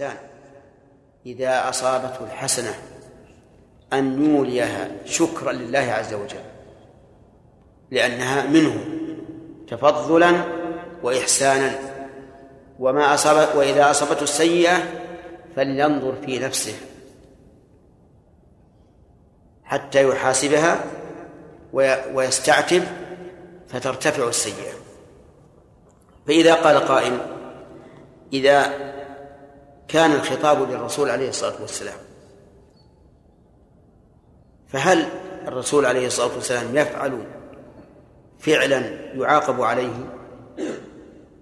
الإنسان إذا أصابته الحسنة أن يوليها شكرا لله عز وجل لأنها منه تفضلا وإحسانا. وما أصاب وإذا أصابته السيئة فلينظر في نفسه حتى يحاسبها ويستعتب فترتفع السيئة. فإذا قال قائل إذا كان الخطاب للرسول عليه الصلاة والسلام. فهل الرسول عليه الصلاة والسلام يفعل فعلا يعاقب عليه؟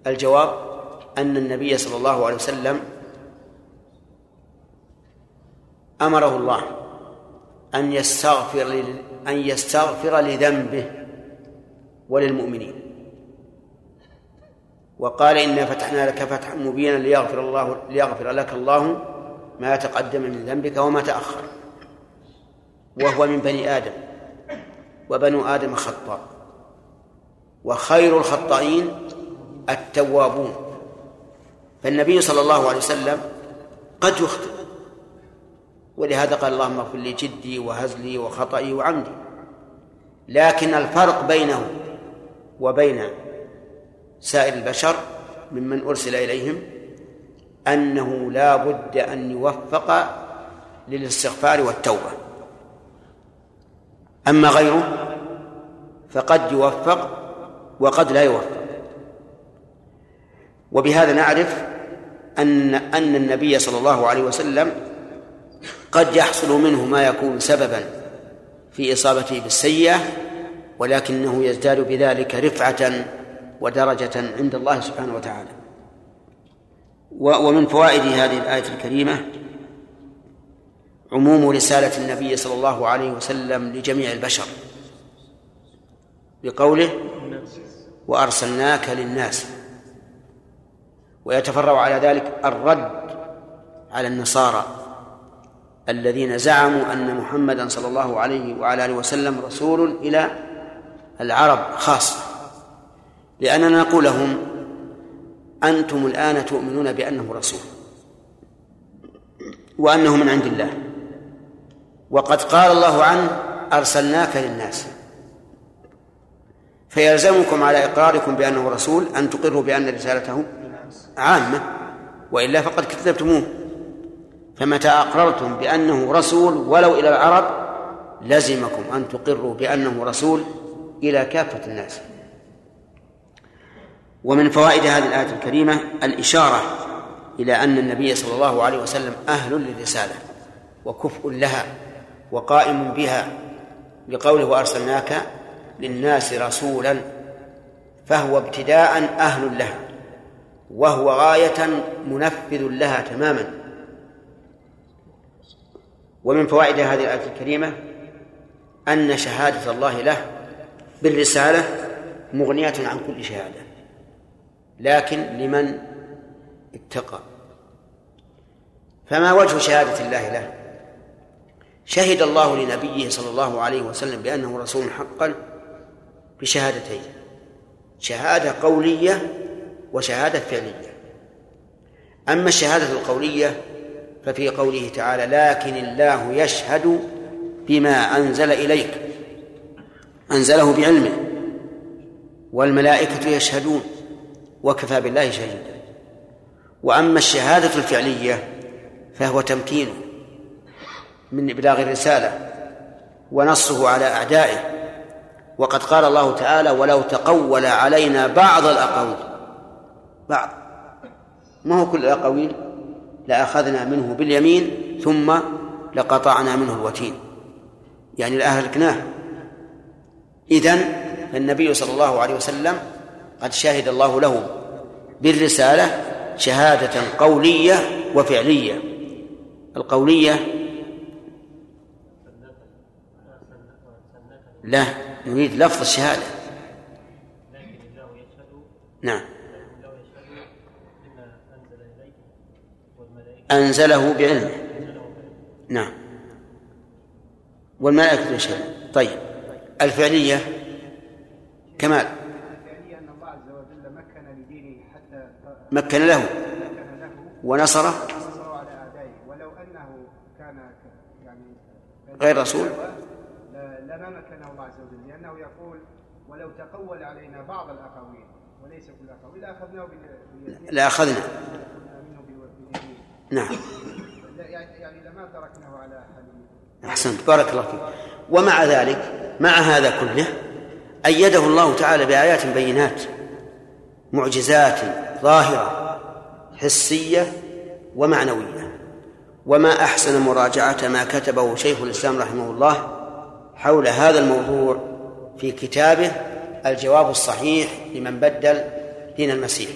الجواب أن النبي صلى الله عليه وسلم أمره الله أن يستغفر أن يستغفر لذنبه وللمؤمنين. وقال إنا فتحنا لك فتحا مبينا ليغفر الله ليغفر لك الله ما تقدم من ذنبك وما تأخر. وهو من بني آدم. وبنو آدم خطاء. وخير الخطائين التوابون. فالنبي صلى الله عليه وسلم قد يخطئ. ولهذا قال اللهم اغفر لي جدي وهزلي وخطئي وعمدي. لكن الفرق بينه وبين سائر البشر ممن أرسل إليهم أنه لا بد أن يوفق للاستغفار والتوبة. أما غيره فقد يوفق وقد لا يوفق. وبهذا نعرف أن أن النبي صلى الله عليه وسلم قد يحصل منه ما يكون سببا في إصابته بالسيئة ولكنه يزداد بذلك رفعة ودرجة عند الله سبحانه وتعالى. ومن فوائد هذه الآية الكريمة عموم رسالة النبي صلى الله عليه وسلم لجميع البشر بقوله وأرسلناك للناس. ويتفرع على ذلك الرد على النصارى الذين زعموا أن محمدا صلى الله عليه وعلى آله وسلم رسول إلى العرب خاصة. لأننا نقول لهم أنتم الآن تؤمنون بأنه رسول وأنه من عند الله. وقد قال الله عنه أرسلناك للناس. فيلزمكم على إقراركم بأنه رسول أن تقروا بأن رسالته عامة وإلا فقد كذبتموه. فمتى أقررتم بأنه رسول ولو إلى العرب لزمكم أن تقروا بأنه رسول إلى كافة الناس. ومن فوائد هذه الآية الكريمة الإشارة إلى أن النبي صلى الله عليه وسلم أهل للرسالة وكفء لها وقائم بها بقوله وأرسلناك للناس رسولا فهو ابتداء أهل لها وهو غاية منفذ لها تماما. ومن فوائد هذه الآية الكريمة أن شهادة الله له بالرسالة مغنية عن كل شهادة. لكن لمن اتقى. فما وجه شهادة الله له؟ شهد الله لنبيه صلى الله عليه وسلم بأنه رسول حقا بشهادتين شهادة قولية وشهادة فعلية. أما الشهادة القولية ففي قوله تعالى لكن الله يشهد بما أنزل إليك أنزله بعلمه والملائكة يشهدون. وكفى بالله شهيدا. وأما الشهادة الفعلية فهو تمكينه من إبلاغ الرسالة ونصه على أعدائه. وقد قال الله تعالى ولو تقول علينا بعض الأقاويل بعض. ما هو كل الأقاويل؟ لأخذنا منه باليمين ثم لقطعنا منه الوتين. يعني لأهلكناه. إذن فالنبي صلى الله عليه وسلم قد شهد الله له بالرسالة شهادة قولية وفعلية. القولية لا نريد لفظ الشهادة. نعم. أنزله بعلمه. نعم. والملائكة يشهد طيب. الفعلية كمال. مكن له ونصره غير رسول. لما مكنه الله عز وجل لأنه يقول ولو تقول علينا بعض الأقاويل وليس كل الأقاويل لأخذناه لأخذنا نعم. يعني لما تركناه على حليم أحسنت. بارك الله فيك. ومع ذلك مع هذا كله أيده الله تعالى بآيات بينات. معجزات ظاهرة حسية ومعنوية. وما أحسن مراجعة ما كتبه شيخ الإسلام رحمه الله حول هذا الموضوع في كتابه الجواب الصحيح لمن بدل دين المسيح.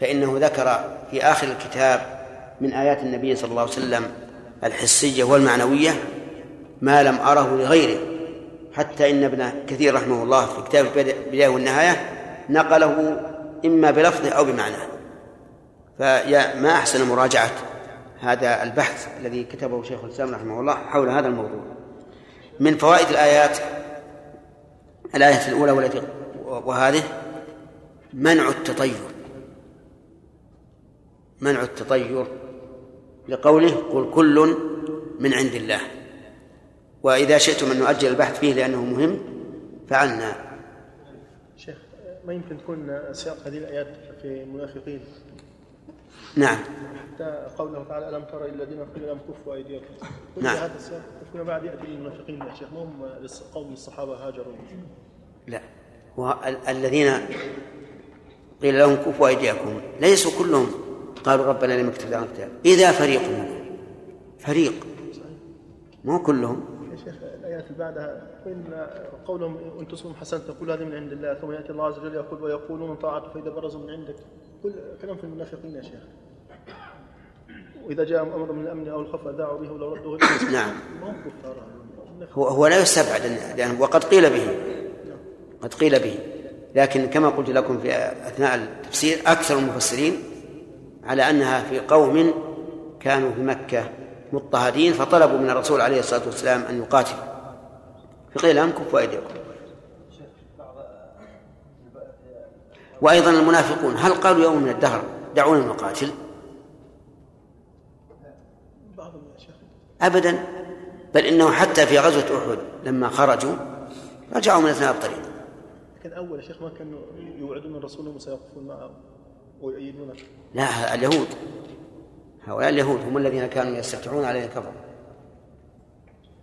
فإنه ذكر في آخر الكتاب من آيات النبي صلى الله عليه وسلم الحسية والمعنوية ما لم أره لغيره. حتى إن ابن كثير رحمه الله في كتاب البداية والنهاية نقله إما بلفظه أو بمعناه فيا ما أحسن مراجعة هذا البحث الذي كتبه شيخ الإسلام رحمه الله حول هذا الموضوع. من فوائد الآيات الآية الأولى والتي وهذه منع التطير. منع التطير لقوله قل كل من عند الله. وإذا شئتم أن نؤجل البحث فيه لأنه مهم فعلنا. ما يمكن تكون سياق هذه الآيات في المنافقين؟ نعم. حتى قوله تعالى ألم ترى الذين قيل لهم كفوا أيديكم؟ نعم. هذا السياق. فيما بعد يأتي للمنافقين يا شيخ. هم قوم الصحابة هاجروا. لا. الذين قيل لهم كفوا أيديكم ليسوا كلهم قالوا ربنا لم اكتب لنا الكتاب إذا فريق منهم فريق. مو كلهم. الآيات اللي بعدها. وإن قولهم إن تصبهم حسنة تقول هذه من عند الله ثم يأتي الله عز وجل يقول ويقولون طاعة فإذا برزوا من عندك. كل كلام في المنافقين يا شيخ. وإذا جاء أمر من الأمن أو الخوف دعوا به ولو ردوه. نعم. هو هو لا يستبعد يعني وقد قيل به. قد قيل به. لكن كما قلت لكم في أثناء التفسير أكثر المفسرين على أنها في قوم كانوا في مكة مضطهدين فطلبوا من الرسول عليه الصلاة والسلام أن يقاتل فقيل لهم كفوا أيديكم وأيضا المنافقون هل قالوا يوم من الدهر دعونا نقاتل أبدا بل إنه حتى في غزوة أحد لما خرجوا رجعوا من أثناء الطريق. لكن أول شيخ ما كانوا يوعدون الرسول أنهم سيقفون معه ويؤيدونه؟ لا اليهود. هؤلاء اليهود هم الذين كانوا يستفتحون عليه الكفر.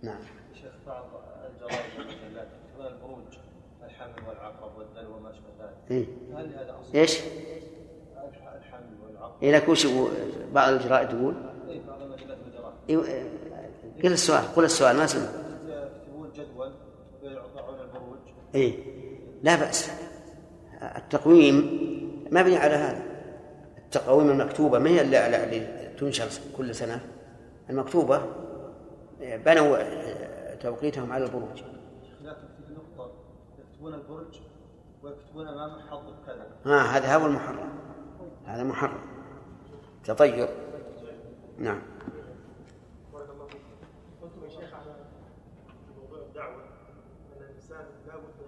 نعم شيخ بعض الجرائد والمجلات يكتبون البروج الحمل والعقرب والدلو وما اشبه ذلك إيه؟ إيش؟ إيه لك وش بعض الجرائد تقول؟ المجلات والجرائد إيه قل السؤال قل السؤال ما سمع. يكتبون جدول ويضعون البروج. اي لا بأس. التقويم مبني على هذا. التقاويم المكتوبة ما هي اللي تنشر كل سنة. المكتوبة بنوا توقيتهم على البروج. لكن في نقطة يكتبون البرج ويكتبون أمامه حظ كذا. ها هذا هو المحرم. هذا محرم. تطير. نعم. قلتم يا شيخ على موضوع الدعوة أن الإنسان لا بد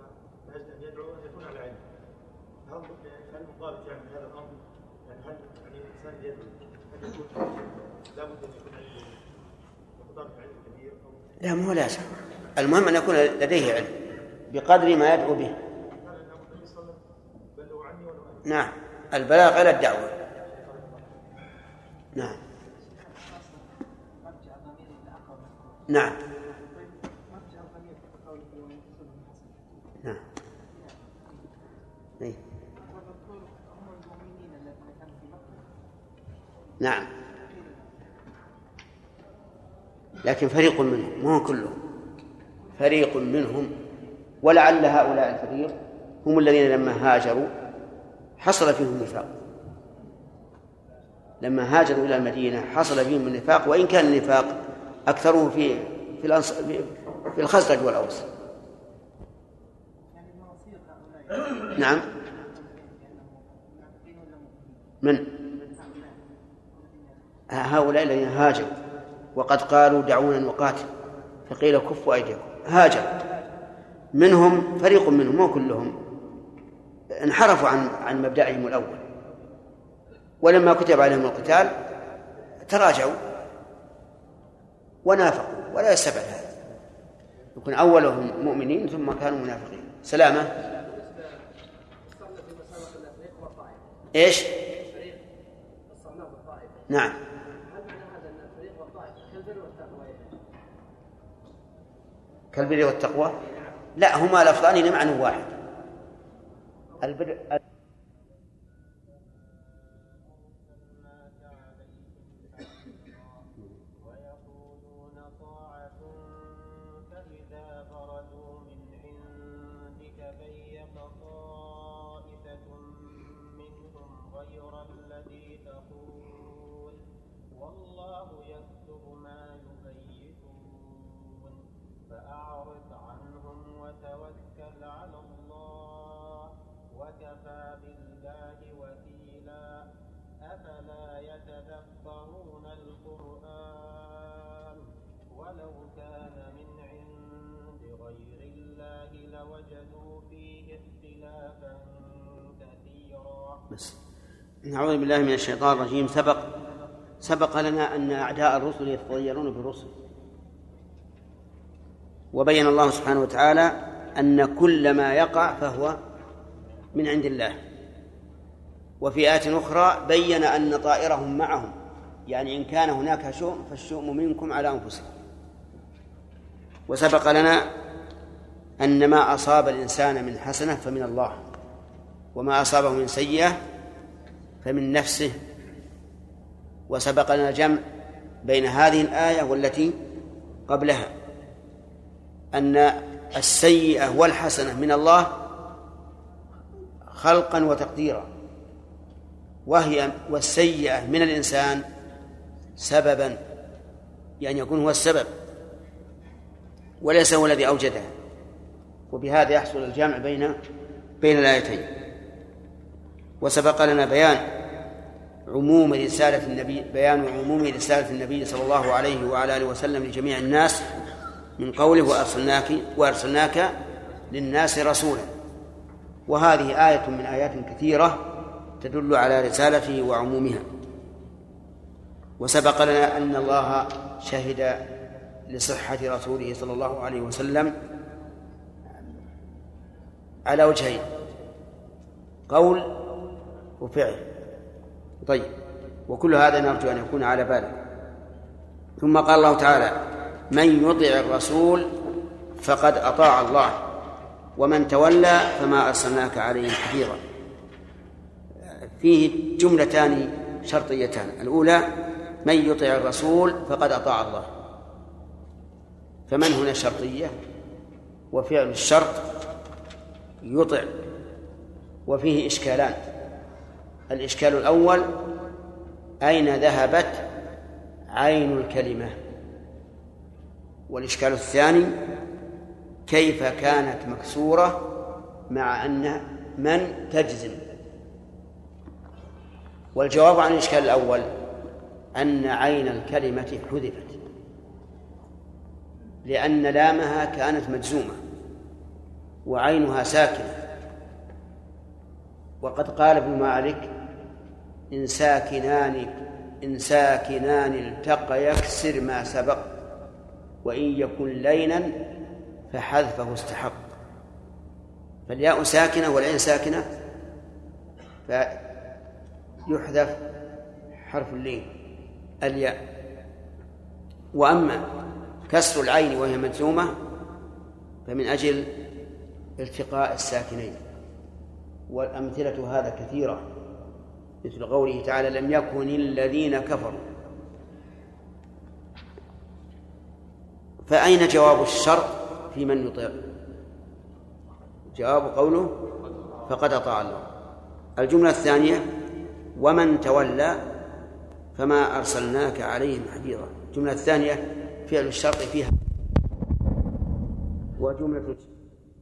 من أجل أن يدعو أن يكون على علم. هل هل ضابط يعني هذا الأمر؟ يعني هل يعني الإنسان يدعو يكون لا بد أن يكون عنده علم كبير لا مو لازم المهم أن يكون لديه علم بقدر ما يدعو به. نعم. البلاغ على الدعوة. نعم. نعم. نعم. إيه. نعم. لكن فريق منهم مو كلهم. فريق منهم ولعل هؤلاء الفريق هم الذين لما هاجروا حصل فيهم النفاق. لما هاجروا إلى المدينة حصل فيهم النفاق وإن كان النفاق اكثره في في. في الخزرج والأوس. نعم. من؟ هؤلاء الذين هاجروا وقد قالوا دعونا نقاتل فقيل كفوا أيديكم. هاجر منهم فريق منهم مو كلهم. انحرفوا عن عن مبدأهم الأول. ولما كتب عليهم القتال تراجعوا ونافقوا ولا يستبعد هذا. يكون أولهم مؤمنين ثم كانوا منافقين. سلامة. إيش؟ نعم. كالبر والتقوى؟ لا هما لفظان لمعنى واحد. البر بس. نعوذ بالله من الشيطان الرجيم. سبق سبق لنا أن أعداء الرسل يتطيرون بالرسل. وبين الله سبحانه وتعالى أن كل ما يقع فهو من عند الله. وفي آية أخرى بين أن طائرهم معهم. يعني إن كان هناك شؤم فالشؤم منكم على أنفسكم. وسبق لنا أن ما أصاب الإنسان من حسنة فمن الله. وما أصابه من سيئة فمن نفسه وسبق لنا الجمع بين هذه الآية والتي قبلها أن السيئة والحسنة من الله خلقا وتقديرا وهي والسيئة من الإنسان سببا يعني يكون هو السبب وليس هو الذي أوجدها وبهذا يحصل الجمع بين بين الآيتين. وسبق لنا بيان عموم رسالة النبي بيان عموم رسالة النبي صلى الله عليه وعلى آله وسلم لجميع الناس من قوله وأرسلناك وأرسلناك للناس رسولا. وهذه آية من آيات كثيرة تدل على رسالته وعمومها. وسبق لنا أن الله شهد لصحة رسوله صلى الله عليه وسلم على وجهين. قول وفعل. طيب. وكل هذا نرجو أن يكون على بالك. ثم قال الله تعالى من يطع الرسول فقد أطاع الله ومن تولى فما أرسلناك عليهم حفيظا. فيه جملتان شرطيتان. الأولى من يطع الرسول فقد أطاع الله. فمن هنا شرطية؟ وفعل الشرط يطع. وفيه إشكالان. الإشكال الأول أين ذهبت عين الكلمة؟ والإشكال الثاني كيف كانت مكسورة مع أن من تجزم؟ والجواب عن الإشكال الأول أن عين الكلمة حذفت. لأن لامها كانت مجزومة وعينها ساكنة. وقد قال ابن مالك إن ساكنان إن ساكنان التقى يكسر ما سبق وإن يكن لينا فحذفه استحق. فالياء ساكنة والعين ساكنة فيحذف حرف اللين الياء. وأما كسر العين وهي مجزومة فمن أجل التقاء الساكنين. والأمثلة هذا كثيرة. مثل قوله تعالى لم يكن الذين كفروا. فأين جواب الشرط في من يطيع؟ جواب قوله فقد أطاع الله. الجملة الثانية ومن تولى فما أرسلناك عليهم حفيظا. الجملة الثانية فعل الشرط فيها. وجملة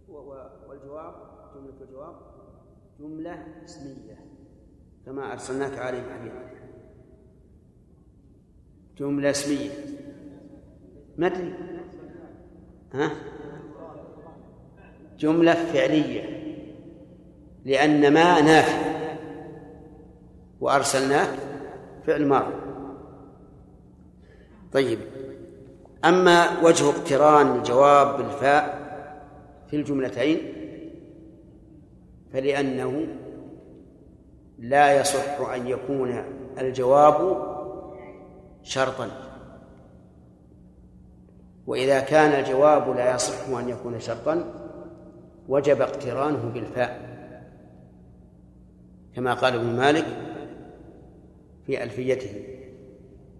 والجواب جملة الجواب جملة اسمية. كما أرسلناك عليهم حفيظا جملة اسمية. ما أدري. ها؟ جملة فعلية. لأن ما نافع. وأرسلناك فعل ماضي. طيب. أما وجه اقتران الجواب بالفاء في الجملتين فلأنه لا يصح أن يكون الجواب شرطا. وإذا كان الجواب لا يصح أن يكون شرطا وجب اقترانه بالفاء. كما قال ابن مالك في ألفيته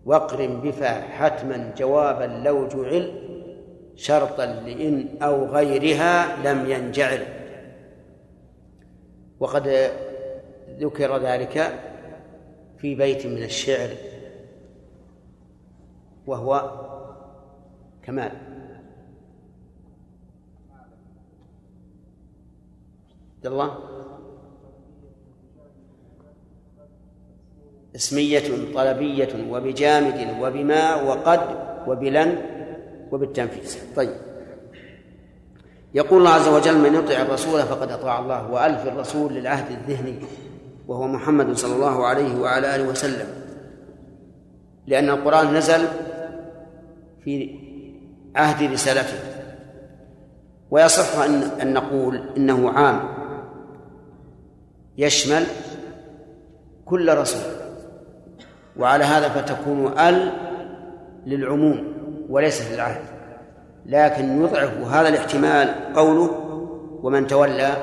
واقرن بفاء حتما جوابا لو جعل شرطا لإن أو غيرها لم ينجعل. وقد ذكر ذلك في بيت من الشعر وهو كمال. عبد الله؟ اسمية طلبية وبجامد وبما وقد وبلن وبالتنفيذ. طيب. يقول الله عز وجل من يطع الرسول فقد أطاع الله وألف الرسول للعهد الذهني. وهو محمد صلى الله عليه وعلى آله وسلم. لأن القرآن نزل في عهد رسالته. ويصح أن أن نقول إنه عام. يشمل كل رسول. وعلى هذا فتكون ال للعموم وليست للعهد. لكن يضعف هذا الاحتمال قوله ومن تولى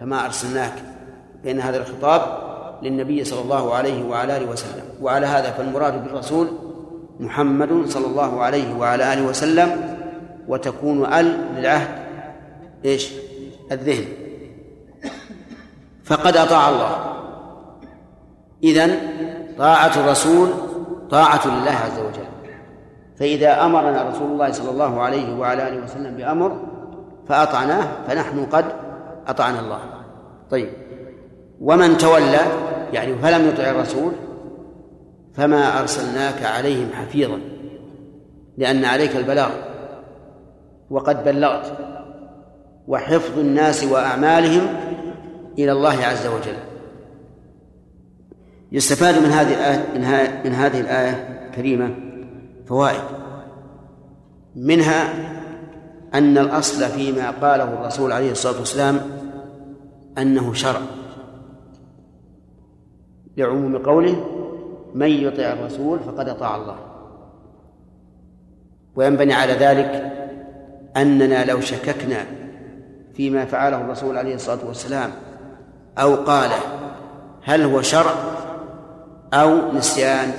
فما أرسلناك بين هذا الخطاب للنبي صلى الله عليه وعلى آله وسلم. وعلى هذا فالمراد بالرسول محمد صلى الله عليه وعلى آله وسلم وتكون ال للعهد إيش؟ الذهن. فقد أطاع الله. إذن طاعة الرسول طاعة لله عز وجل. فإذا أمرنا رسول الله صلى الله عليه وعلى آله وسلم بأمر فأطعناه فنحن قد أطعنا الله. طيب. ومن تولى يعني فلم يطع الرسول فما أرسلناك عليهم حفيظا لأن عليك البلاغ وقد بلغت وحفظ الناس وأعمالهم إلى الله عز وجل. يستفاد من هذه الآية من هذه الآية الكريمة فوائد. منها أن الأصل فيما قاله الرسول عليه الصلاة والسلام أنه شرع. لعموم قوله من يطع الرسول فقد أطاع الله. وينبني على ذلك أننا لو شككنا فيما فعله الرسول عليه الصلاة والسلام أو قاله هل هو شرع أو نسيان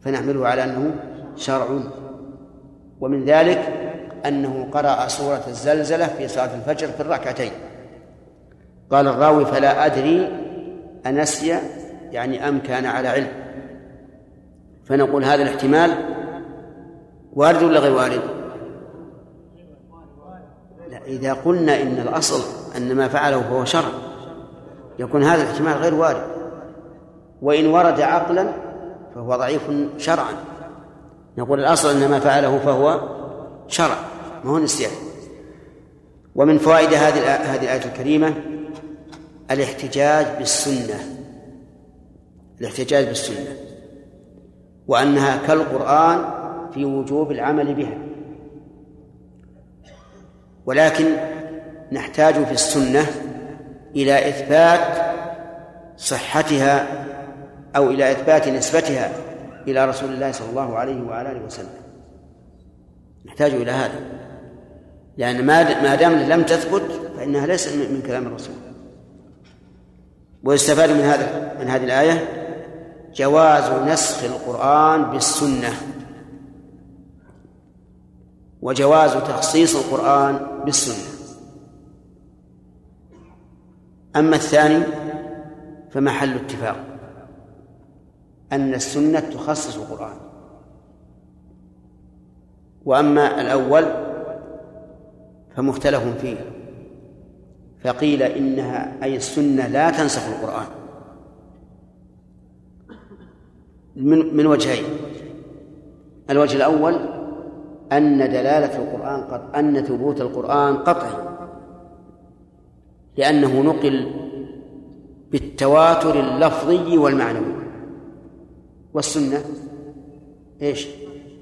فنحمله على أنه شرع. ومن ذلك أنه قرأ سورة الزلزلة في صلاة الفجر في الركعتين. قال الراوي فلا أدري أنسي يعني أم كان على علم. فنقول هذا الاحتمال وارد ولا غير وارد؟ لا إذا قلنا إن الأصل أن ما فعله فهو شرع يكون هذا الاحتمال غير وارد. وإن ورد عقلا فهو ضعيف شرعا. نقول الأصل أن ما فعله فهو شرع ما هو نسيان. ومن فوائد هذه هذه الآية الكريمة الاحتجاج بالسنة الاحتجاج بالسنة وأنها كالقرآن في وجوب العمل بها. ولكن نحتاج في السنة إلى إثبات صحتها أو إلى إثبات نسبتها إلى رسول الله صلى الله عليه وعلى آله وسلم. نحتاج إلى هذا لأن ما دام لم تثبت فإنها ليست من كلام الرسول. ويستفاد من هذا من هذه الآية؟ جواز نسخ القرآن بالسنة. وجواز تخصيص القرآن بالسنة. أما الثاني فمحل اتفاق أن السنة تخصص القرآن. وأما الأول فمختلف فيه. فقيل إنها أي السنة لا تنسخ القرآن. من من وجهين. الوجه الأول أن دلالة القرآن قط أن ثبوت القرآن قطعي. لأنه نقل بالتواتر اللفظي والمعنوي. والسنة إيش؟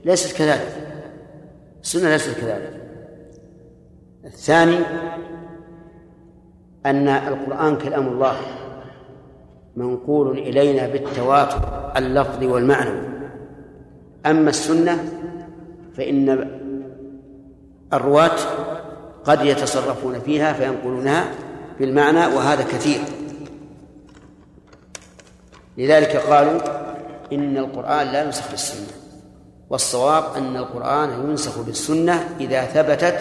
ليست كذلك. السنة ليست كذلك. الثاني أن القرآن كلام الله منقول إلينا بالتواتر اللفظي والمعنوي أما السنة فإن الرواة قد يتصرفون فيها فينقلونها بالمعنى وهذا كثير. لذلك قالوا إن القرآن لا ينسخ بالسنة والصواب أن القرآن ينسخ بالسنة إذا ثبتت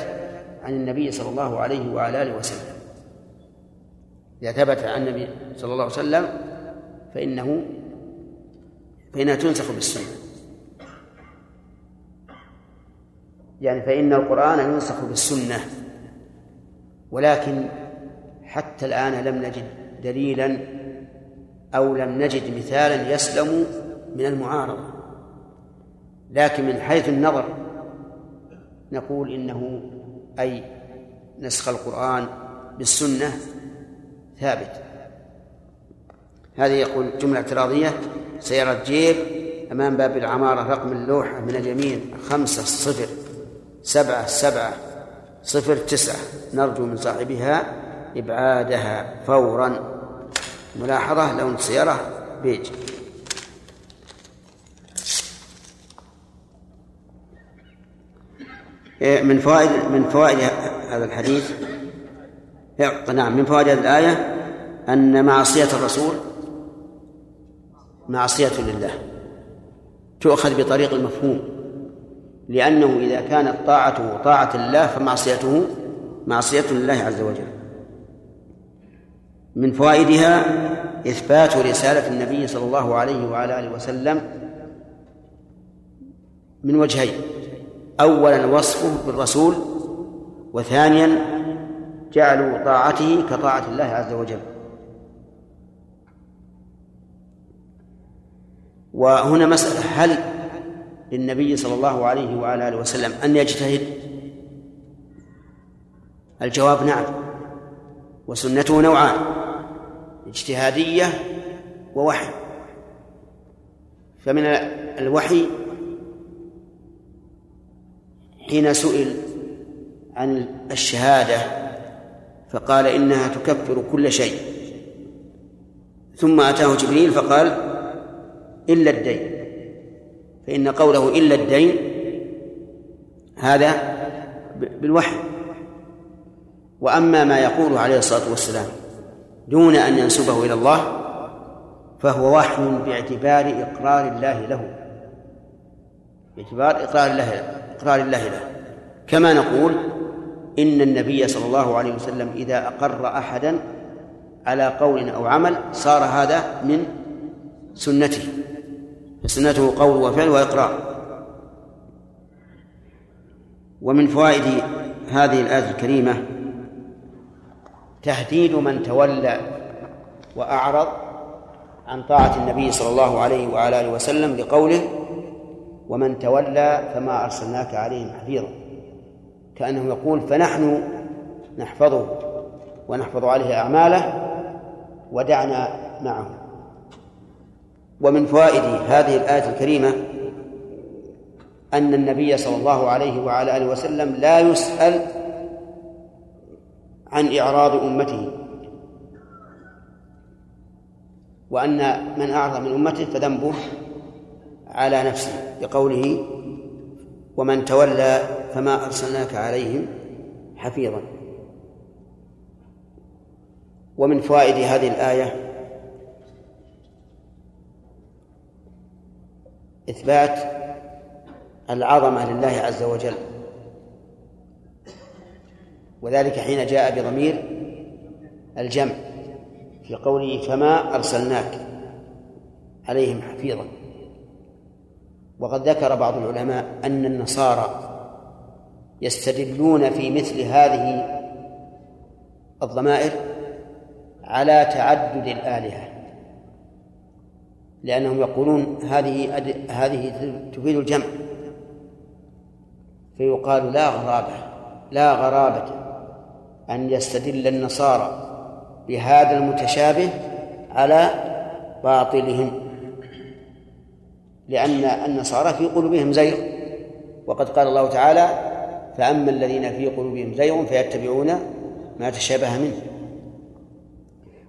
عن النبي صلى الله عليه وعلى آله وسلم. إذا ثبت عن النبي صلى الله عليه وسلم فإنه فإنها تنسخ بالسنة. يعني فإن القرآن ينسخ بالسنة ولكن حتى الآن لم نجد دليلا أو لم نجد مثالا يسلم من المعارضة. لكن من حيث النظر نقول إنه أي نسخ القرآن بالسنة ثابت. هذه يقول جملة اعتراضية سيارة جيب أمام باب العمارة رقم اللوحة من اليمين خمسة صفر سبعة سبعة صفر تسعة. نرجو من صاحبها إبعادها فورا. ملاحظة لون السيارة بيج. إيه، من فوائد من فوائد هذا الحديث نعم من فوائد الآية أن معصية الرسول معصية لله تؤخذ بطريق المفهوم لأنه إذا كانت طاعته طاعة الله فمعصيته معصية لله عز وجل. من فوائدها إثبات رسالة النبي صلى الله عليه وعلى آله وسلم من وجهين أولا وصفه بالرسول وثانيا جعلوا طاعته كطاعة الله عز وجل. وهنا مسألة هل للنبي صلى الله عليه وعلى آله وسلم أن يجتهد؟ الجواب نعم. وسنته نوعان اجتهادية ووحي. فمن الوحي حين سئل عن الشهادة فقال إنها تكفر كل شيء. ثم أتاه جبريل فقال إلا الدين. فإن قوله إلا الدين هذا بالوحي. وأما ما يقوله عليه الصلاة والسلام دون أن ينسبه إلى الله فهو وحي باعتبار إقرار الله له. باعتبار إقرار الله إقرار الله له. كما نقول إن النبي صلى الله عليه وسلم إذا أقر أحدا على قول أو عمل صار هذا من سنته فسنته قول وفعل وإقرار. ومن فوائد هذه الآية الكريمة تهديد من تولى وأعرض عن طاعة النبي صلى الله عليه وعلى آله وسلم لقوله ومن تولى فما أرسلناك عليهم حفيظا. كأنه يقول فنحن نحفظه ونحفظ عليه أعماله ودعنا معه. ومن فوائد هذه الآية الكريمة أن النبي صلى الله عليه وعلى آله وسلم لا يسأل عن إعراض أمته وأن من أعرض من أمته فذنبه على نفسه بقوله ومن تولى فما أرسلناك عليهم حفيظا. ومن فوائد هذه الآية إثبات العظمة لله عز وجل. وذلك حين جاء بضمير الجمع في قوله فما أرسلناك عليهم حفيظا. وقد ذكر بعض العلماء أن النصارى يستدلون في مثل هذه الضمائر على تعدد الآلهة لأنهم يقولون هذه هذه تفيد الجمع فيقال لا غرابة لا غرابة أن يستدل النصارى بهذا المتشابه على باطلهم لأن النصارى في قلوبهم زيغ وقد قال الله تعالى فأما الذين في قلوبهم زيغ فيتبعون ما تشابه منه.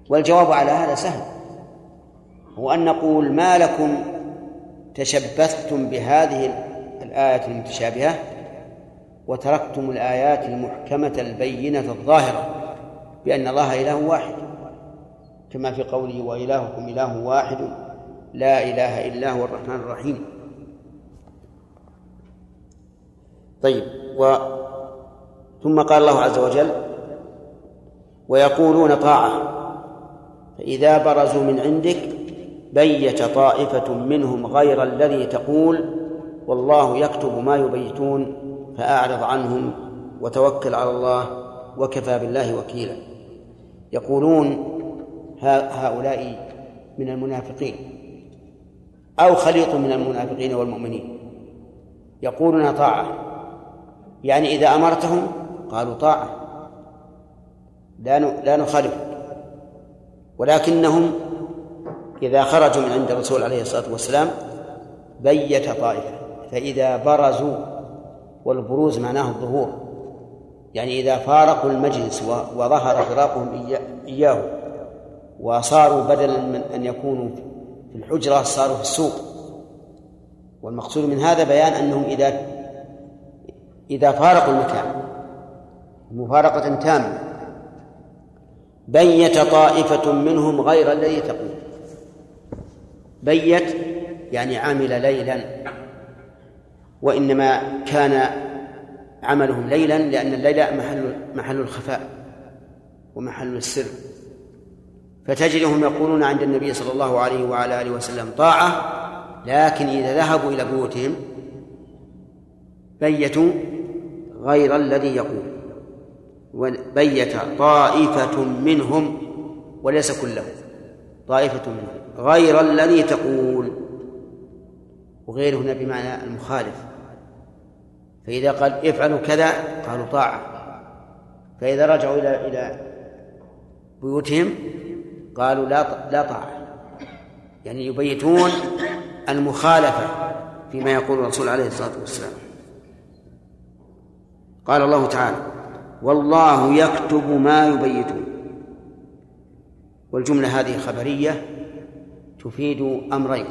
والجواب على هذا سهل. هو أن نقول ما لكم تشبثتم بهذه الآية المتشابهة وتركتم الآيات المحكمة البينة الظاهرة بأن الله إله واحد كما في قوله وإلهكم إله واحد لا إله إلا هو الرحمن الرحيم. طيب. و ثم قال الله عز وجل ويقولون طاعة فإذا برزوا من عندك بيت طائفة منهم غير الذي تقول والله يكتب ما يبيتون فأعرض عنهم وتوكل على الله وكفى بالله وكيلا. يقولون هؤلاء من المنافقين أو خليط من المنافقين والمؤمنين. يقولون طاعة. يعني إذا أمرتهم قالوا طاعة. لا لا نخالف. ولكنهم إذا خرجوا من عند الرسول عليه الصلاة والسلام بيت طائفة. فإذا برزوا والبروز معناه الظهور. يعني إذا فارقوا المجلس وظهر فراقهم إياه وصاروا بدلا من أن يكونوا في الحجرة صاروا في السوق. والمقصود من هذا بيان أنهم إذا إذا فارقوا المكان. مفارقة تامة. بيت طائفة منهم غير الذي تقول. بيت يعني عمل ليلا. وإنما كان عملهم ليلا لأن الليل محل محل الخفاء ومحل السر. فتجدهم يقولون عند النبي صلى الله عليه وعلى آله وسلم طاعة لكن إذا ذهبوا إلى بيوتهم بيتوا غير الذي يقول. وبيت طائفة منهم وليس كلهم. طائفة منهم. غير الذي تقول. وغير هنا بمعنى المخالف. فإذا قال افعلوا كذا قالوا طاعة. فإذا رجعوا إلى إلى بيوتهم قالوا لا لا طاعة. يعني يبيتون المخالفة فيما يقول الرسول عليه الصلاة والسلام. قال الله تعالى والله يكتب ما يبيتون. والجملة هذه خبرية تفيد أمرين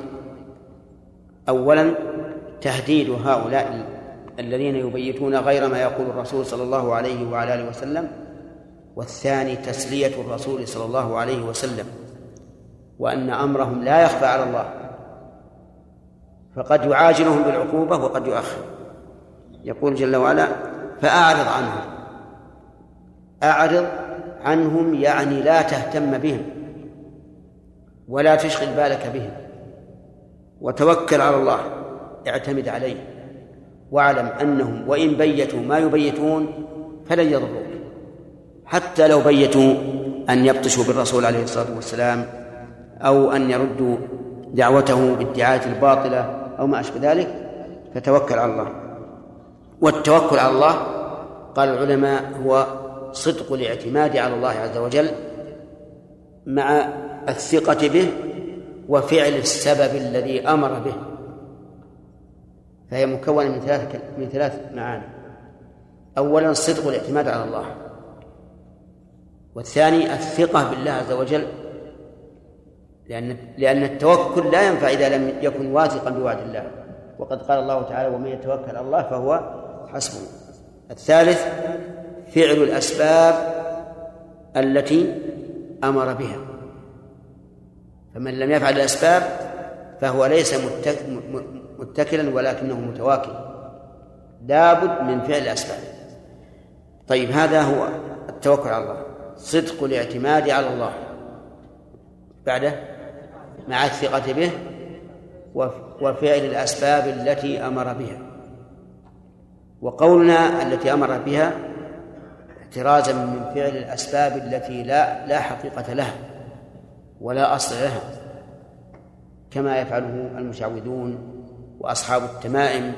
أولا تهديد هؤلاء الذين يبيتون غير ما يقول الرسول صلى الله عليه وعلى آله وسلم والثاني تسلية الرسول صلى الله عليه وسلم وأن أمرهم لا يخفى على الله فقد يعاجلهم بالعقوبة وقد يؤخر. يقول جل وعلا فأعرض عنهم. أعرض عنهم يعني لا تهتم بهم ولا تشغل بالك بهم. وتوكل على الله اعتمد عليه واعلم أنهم وإن بيتوا ما يبيتون فلن يضروك. حتى لو بيتوا أن يبطشوا بالرسول عليه الصلاة والسلام أو أن يردوا دعوته بالدعاية الباطلة أو ما أشبه ذلك فتوكل على الله. والتوكل على الله. قال العلماء هو صدق الاعتماد على الله عز وجل مع الثقة به وفعل السبب الذي أمر به. فهي مكونة من ثلاث من ثلاث معاني. أولا صدق الاعتماد على الله. والثاني الثقة بالله عز وجل. لأن لأن التوكل لا ينفع إذا لم يكن واثقا بوعد الله. وقد قال الله تعالى ومن يتوكل على الله فهو حسبه. الثالث فعل الأسباب التي أمر بها. فمن لم يفعل الأسباب فهو ليس متكلا ولكنه متواكل. لابد من فعل الأسباب. طيب هذا هو التوكل على الله. صدق الاعتماد على الله. بعده مع الثقة به وفعل الأسباب التي أمر بها. وقولنا التي أمر بها احترازا من فعل الأسباب التي لا لا حقيقة لها ولا أصل لها كما يفعله المشعوذون وأصحاب التمائم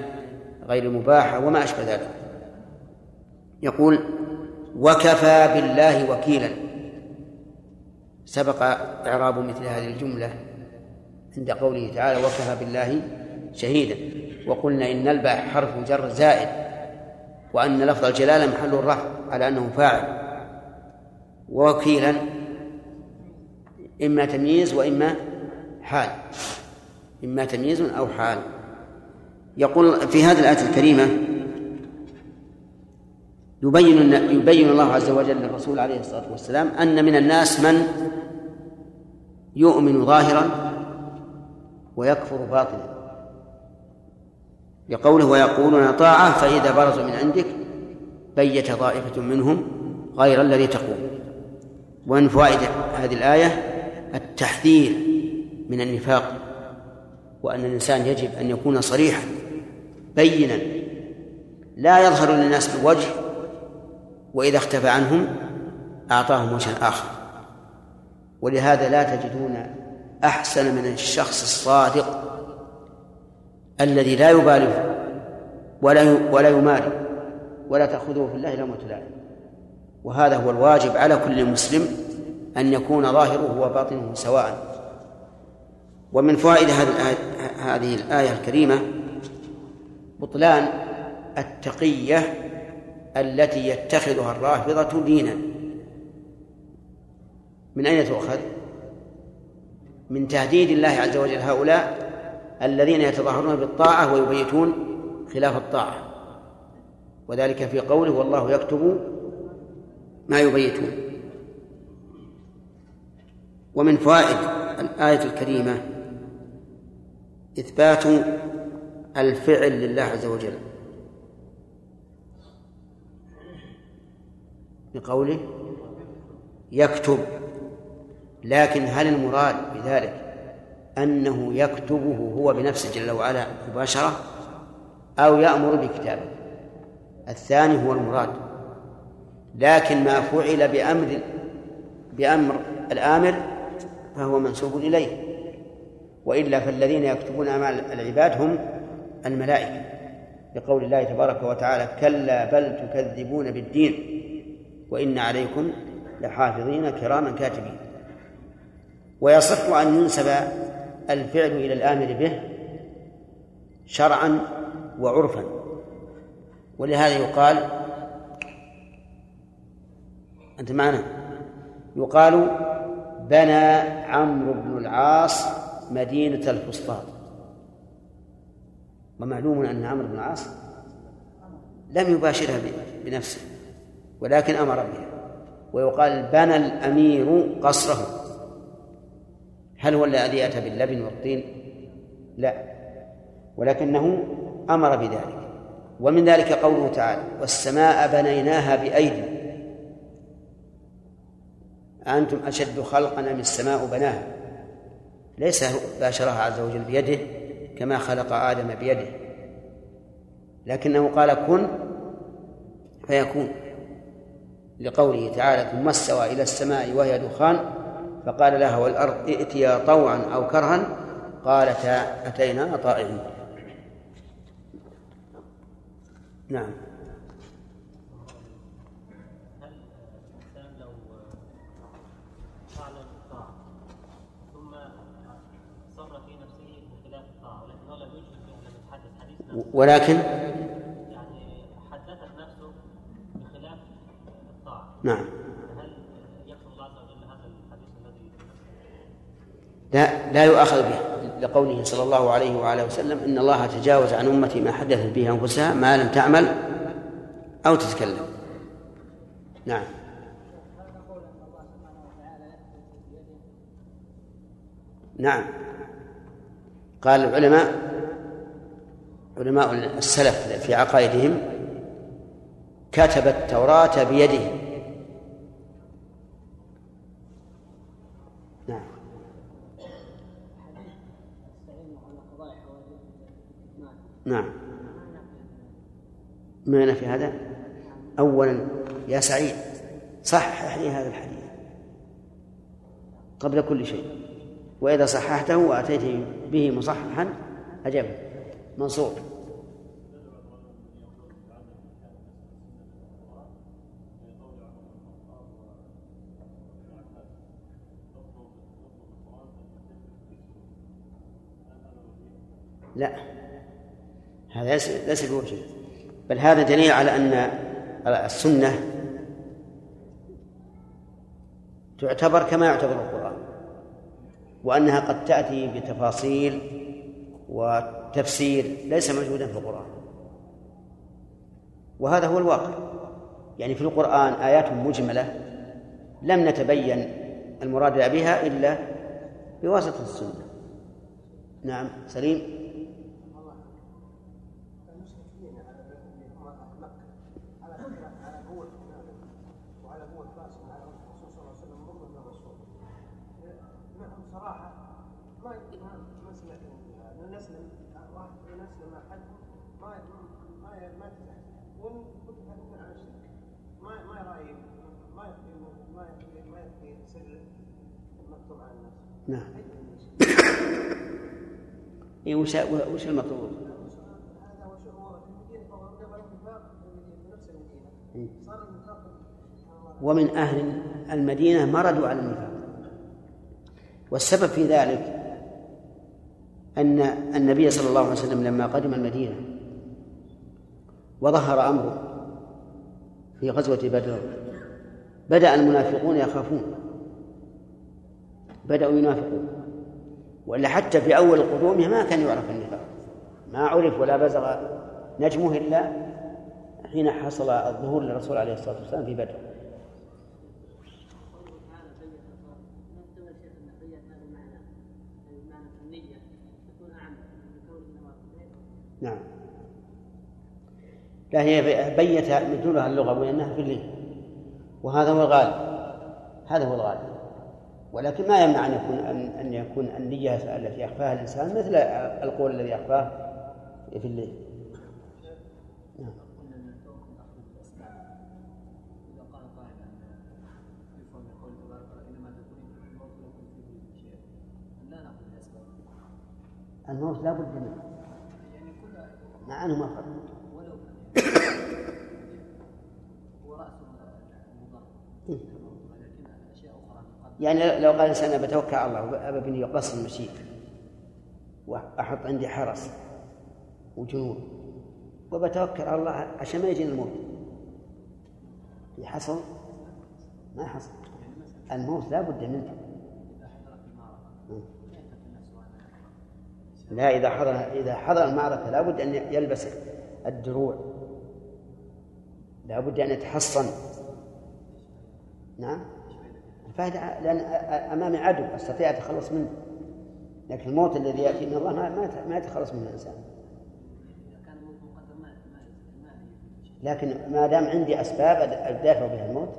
غير المباحة وما أشبه ذلك. يقول وكفى بالله وكيلا. سبق إعراب مثل هذه الجملة عند قوله تعالى وكفى بالله شهيدا. وقلنا إن الباء حرف جر زائد. وأن لفظ الجلالة محل الرفع على أنه فاعل. ووكيلا إما تمييز وإما حال. إما تمييز أو حال. يقول في هذه الآية الكريمة يبين يبين الله عز وجل للرسول عليه الصلاة والسلام أن من الناس من يؤمن ظاهرا ويكفر باطنا. لقوله ويقولون طاعة فإذا برزوا من عندك بيت طائفة منهم غير الذي تقول ومن فوائد هذه الآية التحذير من النفاق وأن الإنسان يجب أن يكون صريحا بينا لا يظهر للناس بوجه وإذا اختفى عنهم أعطاهم وجها آخر. ولهذا لا تجدون أحسن من الشخص الصادق الذي لا يبالي ولا ولا يماري ولا تأخذه في الله لومة لائم وهذا هو الواجب على كل مسلم أن يكون ظاهره وباطنه سواء. ومن فوائد هذه الآية الكريمة بطلان التقية التي يتخذها الرافضة دينا. من أين تؤخذ؟ من تهديد الله عز وجل هؤلاء الذين يتظاهرون بالطاعة ويبيتون خلاف الطاعة. وذلك في قوله والله يكتب ما يبيتون. ومن فوائد الآية الكريمة إثبات الفعل لله عز وجل. بقوله يكتب لكن هل المراد بذلك أنه يكتبه هو بنفسه جل وعلا مباشرة أو يأمر بكتابه. الثاني هو المراد. لكن ما فعل بأمر بأمر الآمر فهو منسوب إليه. وإلا فالذين يكتبون أعمال العباد هم الملائكة. لقول الله تبارك وتعالى كلا بل تكذبون بالدين وإن عليكم لحافظين كراما كاتبين. ويصح أن ينسب الفعل إلى الآمر به شرعا وعرفا. ولهذا يقال أنت معنا؟ يقال بنى عمرو بن العاص مدينة الفسطاط. ومعلوم أن عمرو بن العاص لم يباشرها بنفسه ولكن أمر بها. ويقال بنى الأمير قصره. هل هو الذي أتى باللبن والطين؟ لا. ولكنه أمر بذلك. ومن ذلك قوله تعالى والسماء بنيناها بأيدي أنتم أشد خلقا أم السماء بناها؟ ليس باشرها عز وجل بيده كما خلق آدم بيده. لكنه قال كن فيكون. لقوله تعالى ثم استوى إلى السماء وهي دخان فقال لها والأرض ائتيا طوعا أو كرها قالتا أتينا طائعين. نعم. ولكن يعني حدثت نفسه بخلاف الطاعة. نعم. لا لا يؤاخذ به لقوله صلى الله عليه وعلى وسلم إن الله تجاوز عن أمتي ما حدثت به أنفسها ما لم تعمل أو تتكلم. نعم. نعم. قال العلماء علماء السلف في عقائدهم كتب التوراة بيده نعم نعم. ما في هذا؟ أولا يا سعيد صحح لي هذا الحديث. قبل كل شيء. وإذا صححته وأتيت به مصححا أجبت منصور لا. هذا ليس بوجه. بل هذا دليل على أن السنة تعتبر كما يعتبر القرآن وأنها قد تأتي بتفاصيل وتفسير ليس موجودا في القرآن. وهذا هو الواقع. يعني في القرآن آيات مجملة لم نتبين المراد بها إلا بواسطة السنة. نعم سليم صراحة ما ما ما سمعت نسلم واحد نسلم احد ما ما ما تزعج وان كنت اتكلم عن الشرك ما ما رايي ما يكفي ما يكفي ما يكفي سر المكتوب عن الناس نعم إيه وش وش المطلوب؟ هذا وش هو في المدينة فهو قبل الاتفاق في المدينة في نفس المدينة صار النفاق ومن أهل المدينة مردوا على النفاق. والسبب في ذلك أن النبي صلى الله عليه وسلم لما قدم المدينة وظهر أمره في غزوة بدر. بدأ المنافقون يخافون. بدأوا ينافقون. وإلا حتى في أول قدومه ما كان يعرف النفاق. ما عرف ولا بزغ نجمه إلا حين حصل الظهور للرسول عليه الصلاة والسلام في بدر. نعم. لا هي بيت مدلولها اللغوي أنها في الليل وهذا هو الغالب. هذا هو الغالب. ولكن ما يمنع أن يكون أن, أن يكون النية التي يخفاها الإنسان مثل القول الذي يخفاه في الليل نعم. الموت لا بد منه. مع انه ما فرق يعني لو قال الانسان بتوكل على الله وابى بني قصر المشي وأحط عندي حرس وجنود وبتوكل على الله عشان ما يجيني الموت. يحصل ما حصل. الموت لا بد منه. لا إذا حضر إذا حضر المعركة لا بد أن يلبس الدروع. لا بد أن يتحصن. نعم؟ الفائدة لأن أمامي عدو أستطيع أتخلص منه. لكن الموت الذي يأتي من الله ما ما يتخلص منه الإنسان. لكن ما دام عندي أسباب أدافع بها الموت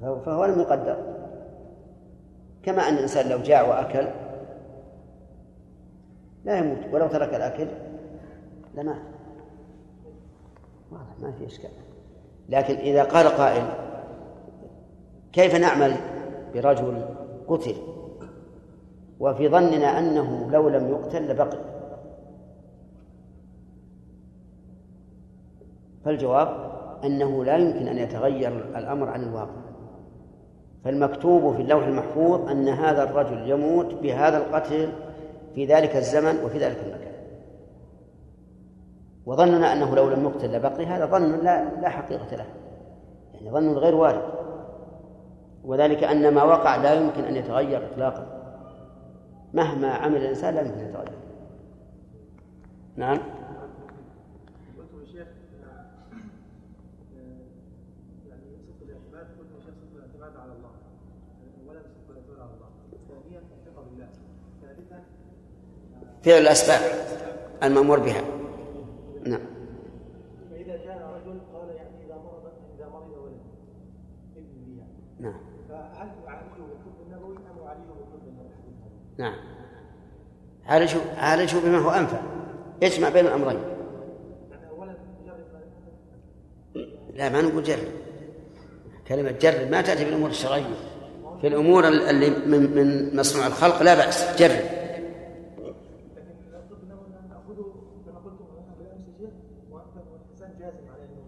فهو لم يقدر كما أن الإنسان لو جاع وأكل لا يموت. ولو ترك الأكل لمات. واضح ما في إشكال. لكن إذا قال قائل كيف نعمل برجل قتل وفي ظننا أنه لو لم يقتل لبقي؟ فالجواب أنه لا يمكن أن يتغير الأمر عن الواقع. فالمكتوب في اللوح المحفوظ أن هذا الرجل يموت بهذا القتل في ذلك الزمن وفي ذلك المكان. وظننا أنه لو لم يقتل لبقي هذا ظن لا لا حقيقة له. يعني ظن غير وارد. وذلك أن ما وقع لا يمكن أن يتغير إطلاقا. مهما عمل الإنسان لا يمكن أن يتغير. نعم. فعل الأسباب المأمور بها. نعم. فإذا جاء رجل قال يعني إذا مرض إذا مرض ولد ابن لي يعني. نعم. فهل يعالجه بالطب النبوي أم يعالجه بالطب النبوي؟ نعم. عالجوا عالجوا بما هو أنفع. يجمع بين الأمرين. يعني لا ما نقول جرب كلمة جرب ما تأتي بالأمور الشرعية. في الأمور اللي من من مصنوع الخلق لا بأس. جرب لكن الطب النبوي ناخذه كما قلتم هنا بالامس يا شيخ وانت والانسان جازم على انه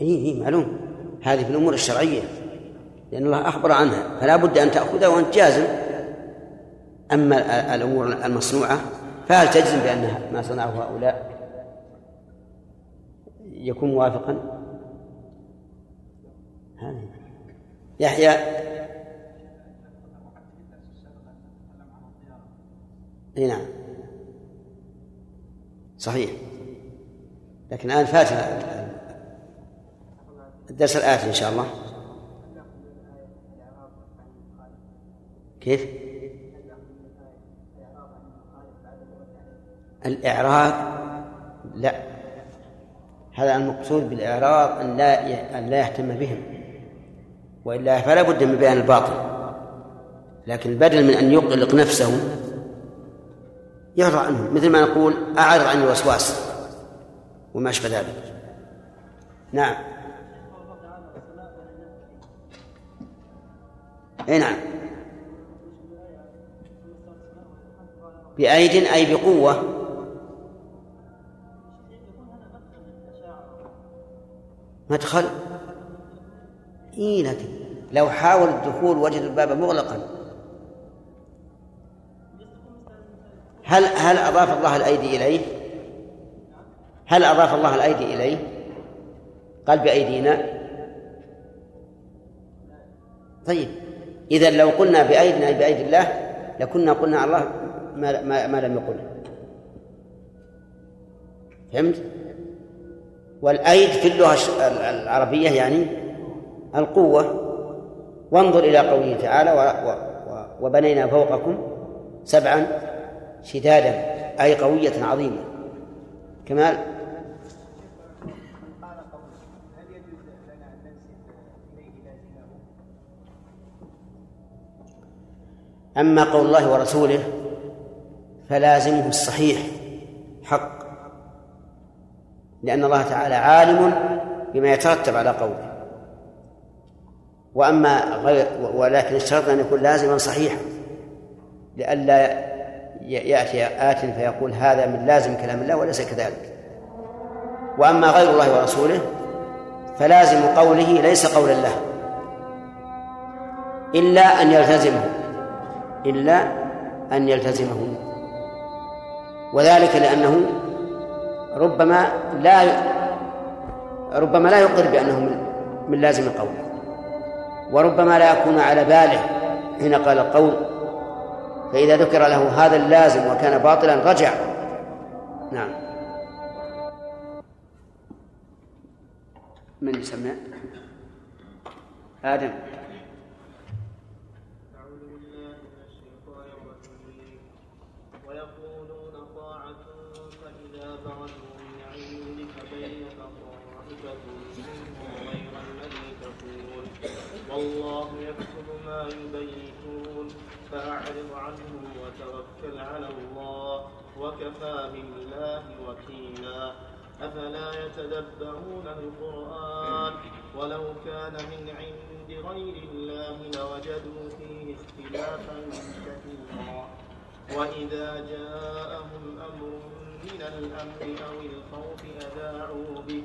اي اي معلوم. هذه في الأمور الشرعية لأن الله أخبر عنها فلا بد أن تأخذها وأنت جازم. أما الأمور المصنوعة فهل تجزم بأن ما صنعه هؤلاء يكون موافقا؟ يحيى. إي نعم. صحيح. لكن الآن فات الدرس الآتي إن شاء الله. كيف؟ الإعراض لا. هذا المقصود بالإعراض أن لا أن لا يهتم بهم. وإلا فلا بد من بيان الباطل. لكن بدل من أن يقلق نفسه يعرض عنه مثل ما نقول أعرض عن الوسواس. وما أشبه ذلك. نعم. إي نعم. بأيد أي بقوة. مدخل. إيه لكن لو حاول الدخول وجد الباب مغلقا. هل هل أضاف الله الأيدي إليه؟ هل أضاف الله الأيدي إليه؟ قال بأيدينا. طيب. إذا لو قلنا بأيدنا أي بأيدي الله لكنا قلنا الله ما, ما, ما لم يقل. فهمت؟ والأيد في اللغة العربية يعني القوة. وانظر إلى قوله تعالى و و وبنينا فوقكم سبعا شدادا أي قوية عظيمة. كمال. أما قول الله ورسوله فلازمه الصحيح حق. لأن الله تعالى عالم بما يترتب على قوله. وأما غير ولكن اشترط أن يكون لازما صحيحا. لئلا يأتي آت فيقول هذا من لازم كلام الله وليس كذلك. وأما غير الله ورسوله فلازم قوله ليس قولا له. إلا أن يلتزمه. إلا أن يلتزمه وذلك لأنه ربما لا ربما لا يقر بأنه من, لازم قوله وربما لا يكون على باله حين قال القول. فإذا ذكر له هذا اللازم وكان باطلا رجع. نعم. من يسمع آدم. والله يكتب ما يبيتون فأعرض عنهم وتوكل على الله وكفى بالله وكيلا. أفلا يتدبرون القرآن؟ ولو كان من عند غير الله لوجدوا فيه اختلافا كثيرا. وإذا جاءهم أمر من الأمر أو الخوف أذاعوا به.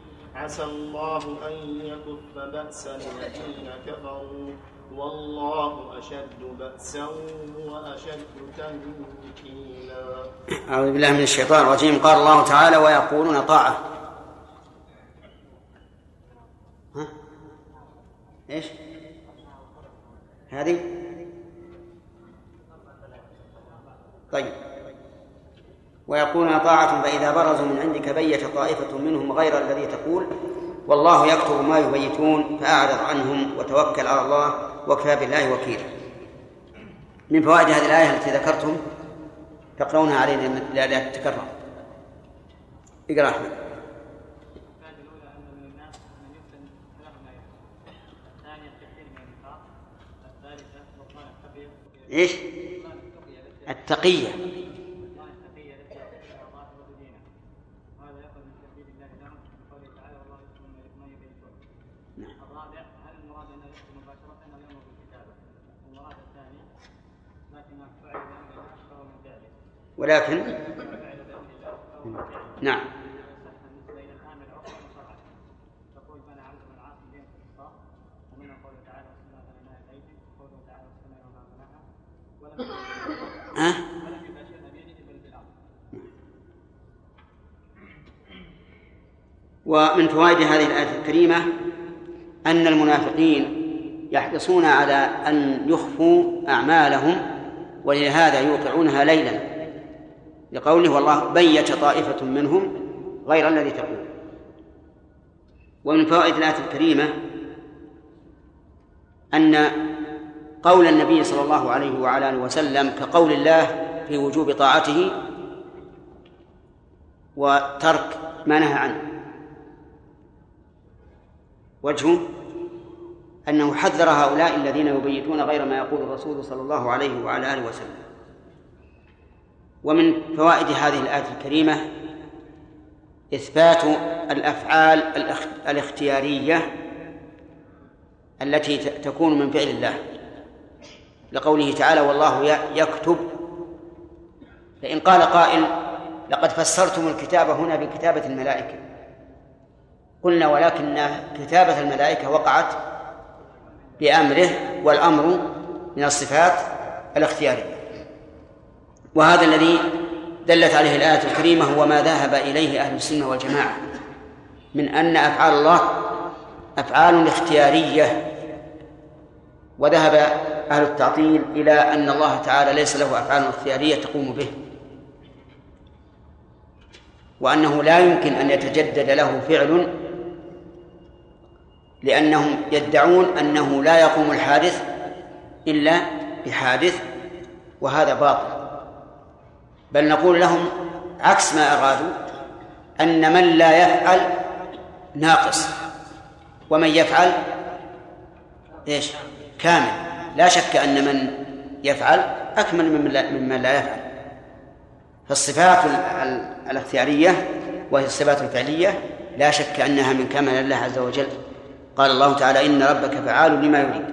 عسى الله أن يكف بأس الذين كفروا والله أشد بأسا وأشد تنكيلا. أعوذ بالله من الشيطان الرجيم. قال الله تعالى ويقولون طاعة. ها؟ إيش؟ هذه؟ طيب. ويقولون طاعة فإذا برزوا من عندك بيت طائفة منهم غير الذي تقول والله يكتب ما يبيتون فأعرض عنهم وتوكل على الله وكفى بالله وكيلا. من فوائد هذه الآية التي ذكرتم تقرؤونها علينا لا تتكرر. اقرأ أحمد. الفائدة الأولى أن من الناس من يفتن ثلاث آيات الثانية التكفير من النفاق الثالثة بطلان التقية إيش؟ بطلان التقية التي التقية بطلان التقية التي يعطيها الله ودينه وهذا يأخذ من تهديد الله لهم في قوله الرابع هل المراد انه يكتب مباشره أو يامر بالكتابه؟ المراد الثاني لكن ما فعل بامر الله فهو من فعله ولكن فعل بامر الله فهو من فعله نعم صح بالنسبة إلى الامر عقبه مصرحه تقول فانا عبد من عاصم بين الخطاب ومنها قوله تعالى والسماء بنيناها بايدي قوله تعالى والسماء وما بناها ولم ها؟ ولم يباشرها بيده بل بالارض ومن فوائد هذه الآية الكريمة أن المنافقين يحرصون على أن يخفوا أعمالهم ولهذا يوقعونها ليلا. لقوله والله بيت طائفة منهم غير الذي تقول. ومن فوائد الآية الكريمة أن قول النبي صلى الله عليه وعلى آله وسلم كقول الله في وجوب طاعته وترك ما نهى عنه. وجهه أنه حذر هؤلاء الذين يبيتون غير ما يقول الرسول صلى الله عليه وعلى آله وسلم. ومن فوائد هذه الآية الكريمة إثبات الأفعال الأخ- الاختيارية التي تكون من فعل الله. لقوله تعالى والله يكتب. فإن قال قائل لقد فسرتم الكتاب هنا بكتابة الملائكة. قلنا ولكن كتابة الملائكة وقعت بأمره والأمر من الصفات الاختيارية. وهذا الذي دلت عليه الآية الكريمة هو ما ذهب إليه أهل السنة والجماعة من أن أفعال الله أفعال اختيارية. وذهب أهل التعطيل إلى أن الله تعالى ليس له أفعال اختيارية تقوم به وأنه لا يمكن أن يتجدد له فعل لأنهم يدعون أنه لا يقوم الحادث إلا بحادث وهذا باطل. بل نقول لهم عكس ما أرادوا أن من لا يفعل ناقص ومن يفعل إيش؟ كامل. لا شك أن من يفعل أكمل ممن لا, يفعل. فالصفات ال- ال- الاختيارية وهي الصفات الفعلية لا شك أنها من كمال الله عز وجل. قال الله تعالى إن ربك فعال لما يريد.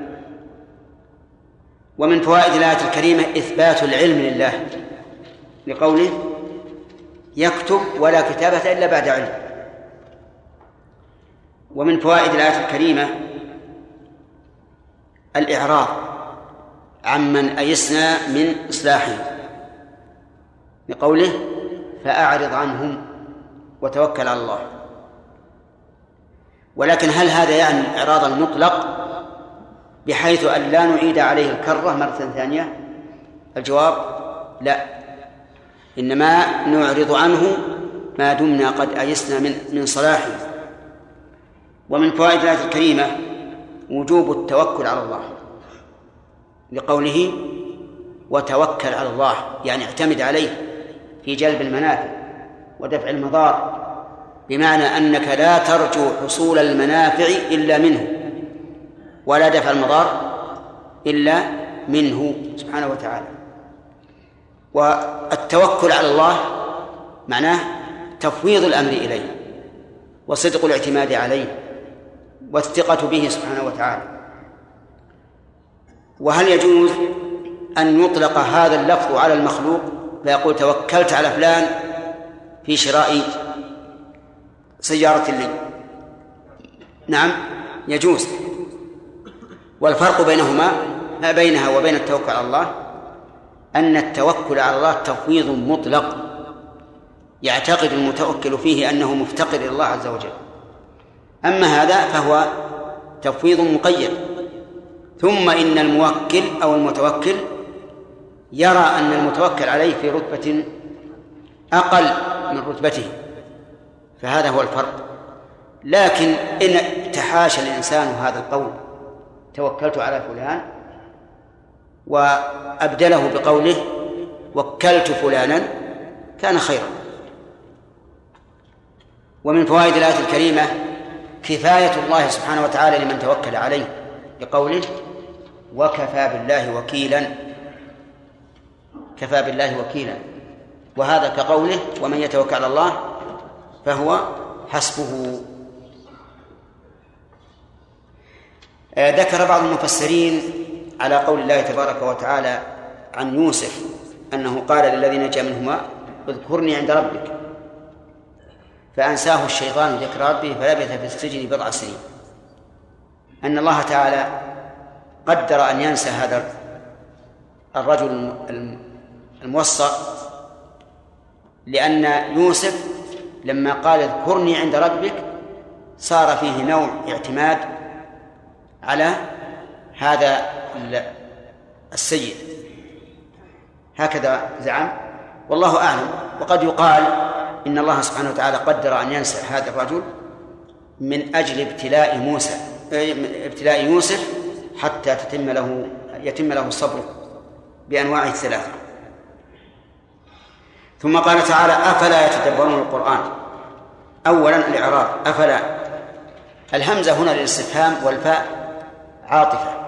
ومن فوائد الآية الكريمة إثبات العلم لله. لقوله يكتب ولا كتابة إلا بعد علم. ومن فوائد الآية الكريمة الإعراض عمن أيسنا من إصلاحهم لقوله فأعرض عنهم وتوكل على الله. ولكن هل هذا يعني الإعراض المطلق بحيث أن لا نعيد عليه الكرة مرة ثانية؟ الجواب لا. إنما نعرض عنه ما دمنا قد أيسنا من من صلاحه. ومن فوائد الآية الكريمة وجوب التوكل على الله. لقوله وتوكل على الله يعني اعتمد عليه في جلب المنافع ودفع المضار بمعنى أنك لا ترجو حصول المنافع إلا منه ولا دفع المضار إلا منه سبحانه وتعالى. والتوكل على الله معناه تفويض الأمر إليه وصدق الاعتماد عليه والثقة به سبحانه وتعالى. وهل يجوز أن يطلق هذا اللفظ على المخلوق فيقول توكلت على فلان في شراء سيارة لي؟ نعم يجوز. والفرق بينهما ما بينها وبين التوكل على الله أن التوكل على الله تفويض مطلق يعتقد المتوكل فيه أنه مفتقر إلى الله عز وجل. أما هذا فهو تفويض مقيد. ثم إن الموكل أو المتوكل يرى أن المتوكل عليه في رتبة أقل من رتبته فهذا هو الفرق. لكن إن تحاشى الإنسان هذا القول توكلت على فلان وأبدله بقوله وكلت فلانا كان خيرا. ومن فوائد الآية الكريمة كفاية الله سبحانه وتعالى لمن توكل عليه بقوله وكفى بالله وكيلا. كفى بالله وكيلا. وهذا كقوله ومن يتوكل على الله فهو حسبه. آه، ذكر بعض المفسرين على قول الله تبارك وتعالى عن يوسف أنه قال للذي نجا منهما اذكرني عند ربك. فأنساه الشيطان ذكر ربه فلبث في السجن بضع سنين. أن الله تعالى قدر أن ينسى هذا الرجل الموصى لأن يوسف لما قال اذكرني عند ربك صار فيه نوع اعتماد على هذا السيد هكذا زعم. والله أعلم. وقد يقال إن الله سبحانه وتعالى قدر أن ينسى هذا الرجل من أجل ابتلاء موسى ابتلاء يوسف حتى تتم له يتم له الصبر بأنواعه الثلاثة. ثم قال تعالى أفلا يتدبرون القرآن؟ أولا الإعراب أفلا. الهمزة هنا للإستفهام والفاء عاطفة.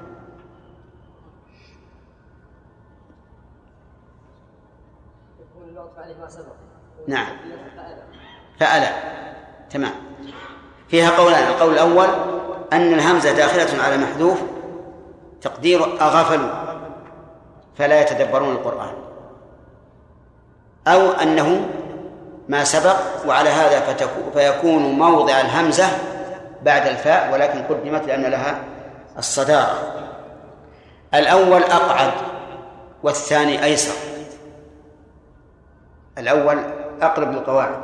نعم. فألا. تمام. فيها قولان. القول الأول أن الهمزة داخلة على محذوف تقدير أغفلوا فلا يتدبرون القرآن. أو أنه ما سبق وعلى هذا فيكون موضع الهمزة بعد الفاء ولكن قدمت لأن لها الصدارة. الأول أقعد والثاني أيسر. الأول أقرب للقواعد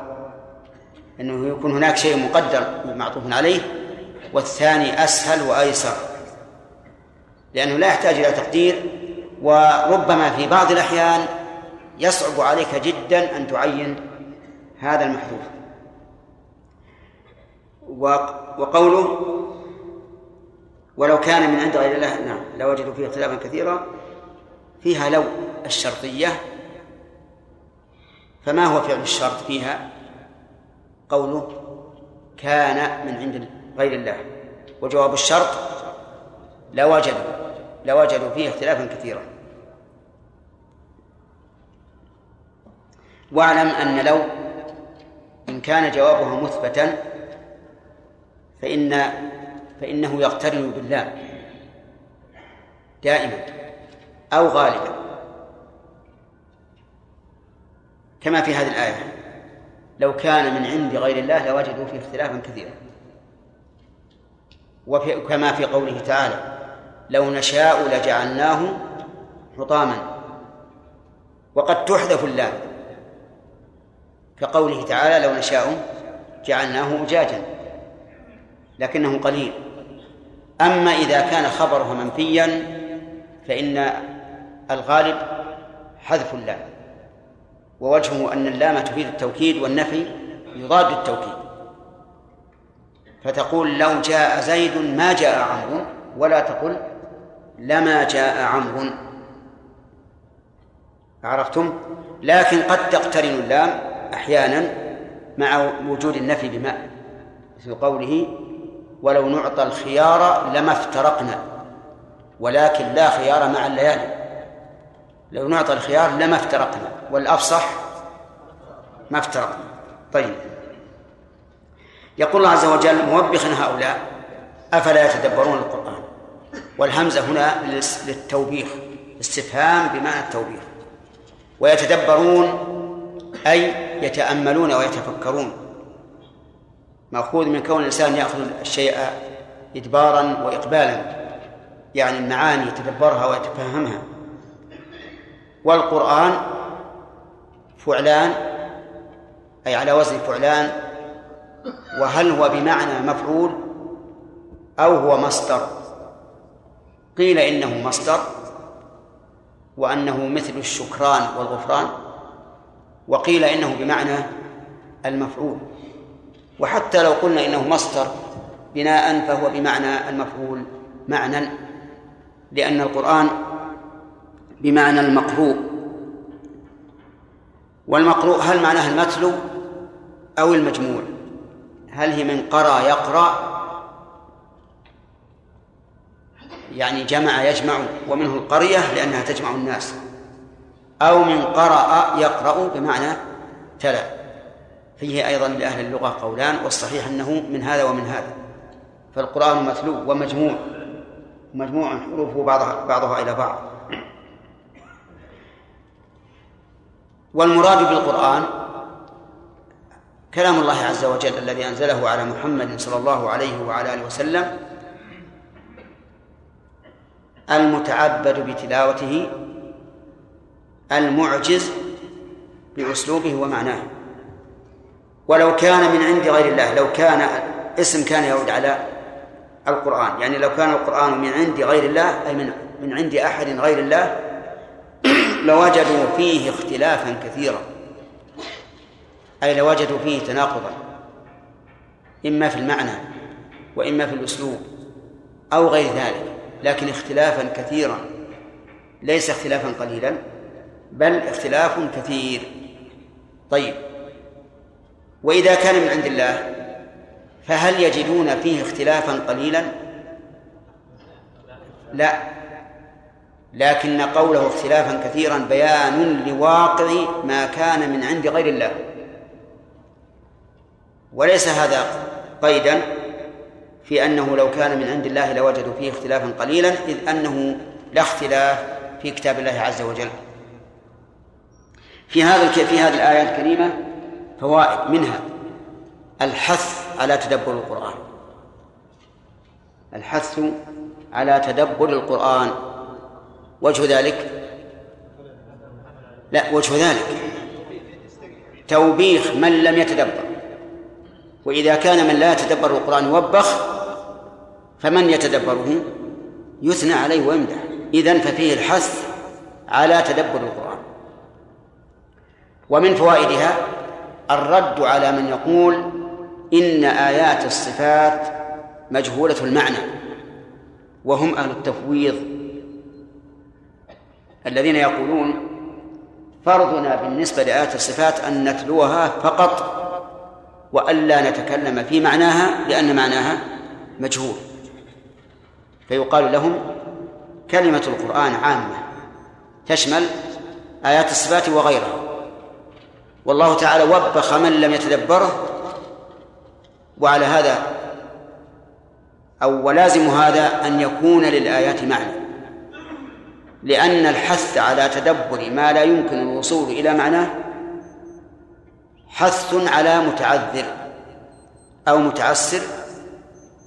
أنه يكون هناك شيء مقدر معطوف عليه والثاني أسهل وأيسر لأنه لا يحتاج إلى تقدير وربما في بعض الأحيان يصعب عليك جدا أن تعين هذا المحذوف. وقوله ولو كان من عند غير الله نعم لوجدوا فيه اختلافا كثيرا فيها لو الشرطية فما هو فعل الشرط فيها؟ قوله كان من عند غير الله. وجواب الشرط لوجدوا لوجدوا فيه اختلافا كثيرا. واعلم أن لو إن كان جوابها مثبتا فإن فإنه يقترن بالله دائما أو غالبا. كما في هذه الآية. لو كان من عند غير الله لوجدوا فيه اختلافا كثيرا. وكما في قوله تعالى لو نشاء لجعلناه حطاما. وقد تحذف اللام كقوله تعالى لو نشاء جعلناه أجاجا. لكنه قليل. أما إذا كان خبرها منفيا فإن الغالب حذف اللام. ووجهه أن اللام تفيد التوكيد والنفي يضاد التوكيد. فتقول لو جاء زيد ما جاء عمرو ولا تقل لما جاء عمرو. عرفتم؟ لكن قد تقترن اللام أحيانا مع وجود النفي بماء مثل قوله ولو نعطى الخيار لما افترقنا ولكن لا خيار مع الليالي. لو نعطى الخيار لما افترقنا والأفصح ما افترقنا. طيب. يقول الله عز وجل موبخا هؤلاء أفلا يتدبرون القرآن؟ والهمزة هنا للتوبيخ استفهام بمعنى التوبيخ. ويتدبرون أي يتأملون ويتفكرون. مأخوذ من كون الإنسان يأخذ الشيء إدبارا وإقبالا يعني المعاني يتدبرها ويتفهمها والقرآن فعلان أي على وزن فعلان وهل هو بمعنى مفعول أو هو مصدر؟ قيل إنه مصدر وأنه مثل الشكران والغفران وقيل إنه بمعنى المفعول. وحتى لو قلنا إنه مصدر بناء فهو بمعنى المفعول معنى لأن القرآن بمعنى المقروء. والمقروء هل معناها المتلو أو المجموع؟ هل هي من قرأ يقرأ؟ يعني جمع يجمع ومنه القرية لأنها تجمع الناس. أو من قرأ يقرأ بمعنى تلا. فيه أيضا لأهل اللغة قولان والصحيح أنه من هذا ومن هذا. فالقرآن مثلو ومجموع. مجموع حروفه بعضها بعضها إلى بعض. والمراد بالقرآن كلام الله عز وجل الذي أنزله على محمد صلى الله عليه وعلى آله وسلم المتعبد بتلاوته المعجز بأسلوبه ومعناه. ولو كان من عند غير الله لو كان اسم كان يعود على القرآن. يعني لو كان القرآن من عند غير الله أي من من عند أحد غير الله لوجدوا فيه اختلافا كثيرا. أي لوجدوا فيه تناقضا. إما في المعنى وإما في الأسلوب أو غير ذلك. لكن اختلافا كثيرا. ليس اختلافا قليلا بل اختلاف كثير. طيب. وإذا كان من عند الله فهل يجدون فيه اختلافا قليلا؟ لا. لكن قوله اختلافا كثيرا بيان لواقع ما كان من عند غير الله. وليس هذا قيدا في أنه لو كان من عند الله لوجدوا فيه اختلافا قليلا إذ أنه لا اختلاف في كتاب الله عز وجل. في هذا في هذه الآية الكريمة فوائد منها الحث على تدبر القرآن. الحث على تدبر القرآن. وجه ذلك؟ لا وجه ذلك. توبيخ من لم يتدبر. وإذا كان من لا يتدبر القرآن يوبخ فمن يتدبره؟ يثنى عليه ويمدح. إذن ففيه الحث على تدبر القرآن. ومن فوائدها الرد على من يقول إن آيات الصفات مجهولة المعنى وهم أهل التفويض. الذين يقولون فرضنا بالنسبة لآيات الصفات أن نتلوها فقط وألا نتكلم في معناها لأن معناها مجهول. فيقال لهم كلمة القرآن عامة تشمل آيات الصفات وغيرها. والله تعالى وبخ من لم يتدبره وعلى هذا أو ولازم هذا أن يكون للآيات معنى. لأن الحث على تدبر ما لا يمكن الوصول إلى معناه حث على متعذر أو متعسر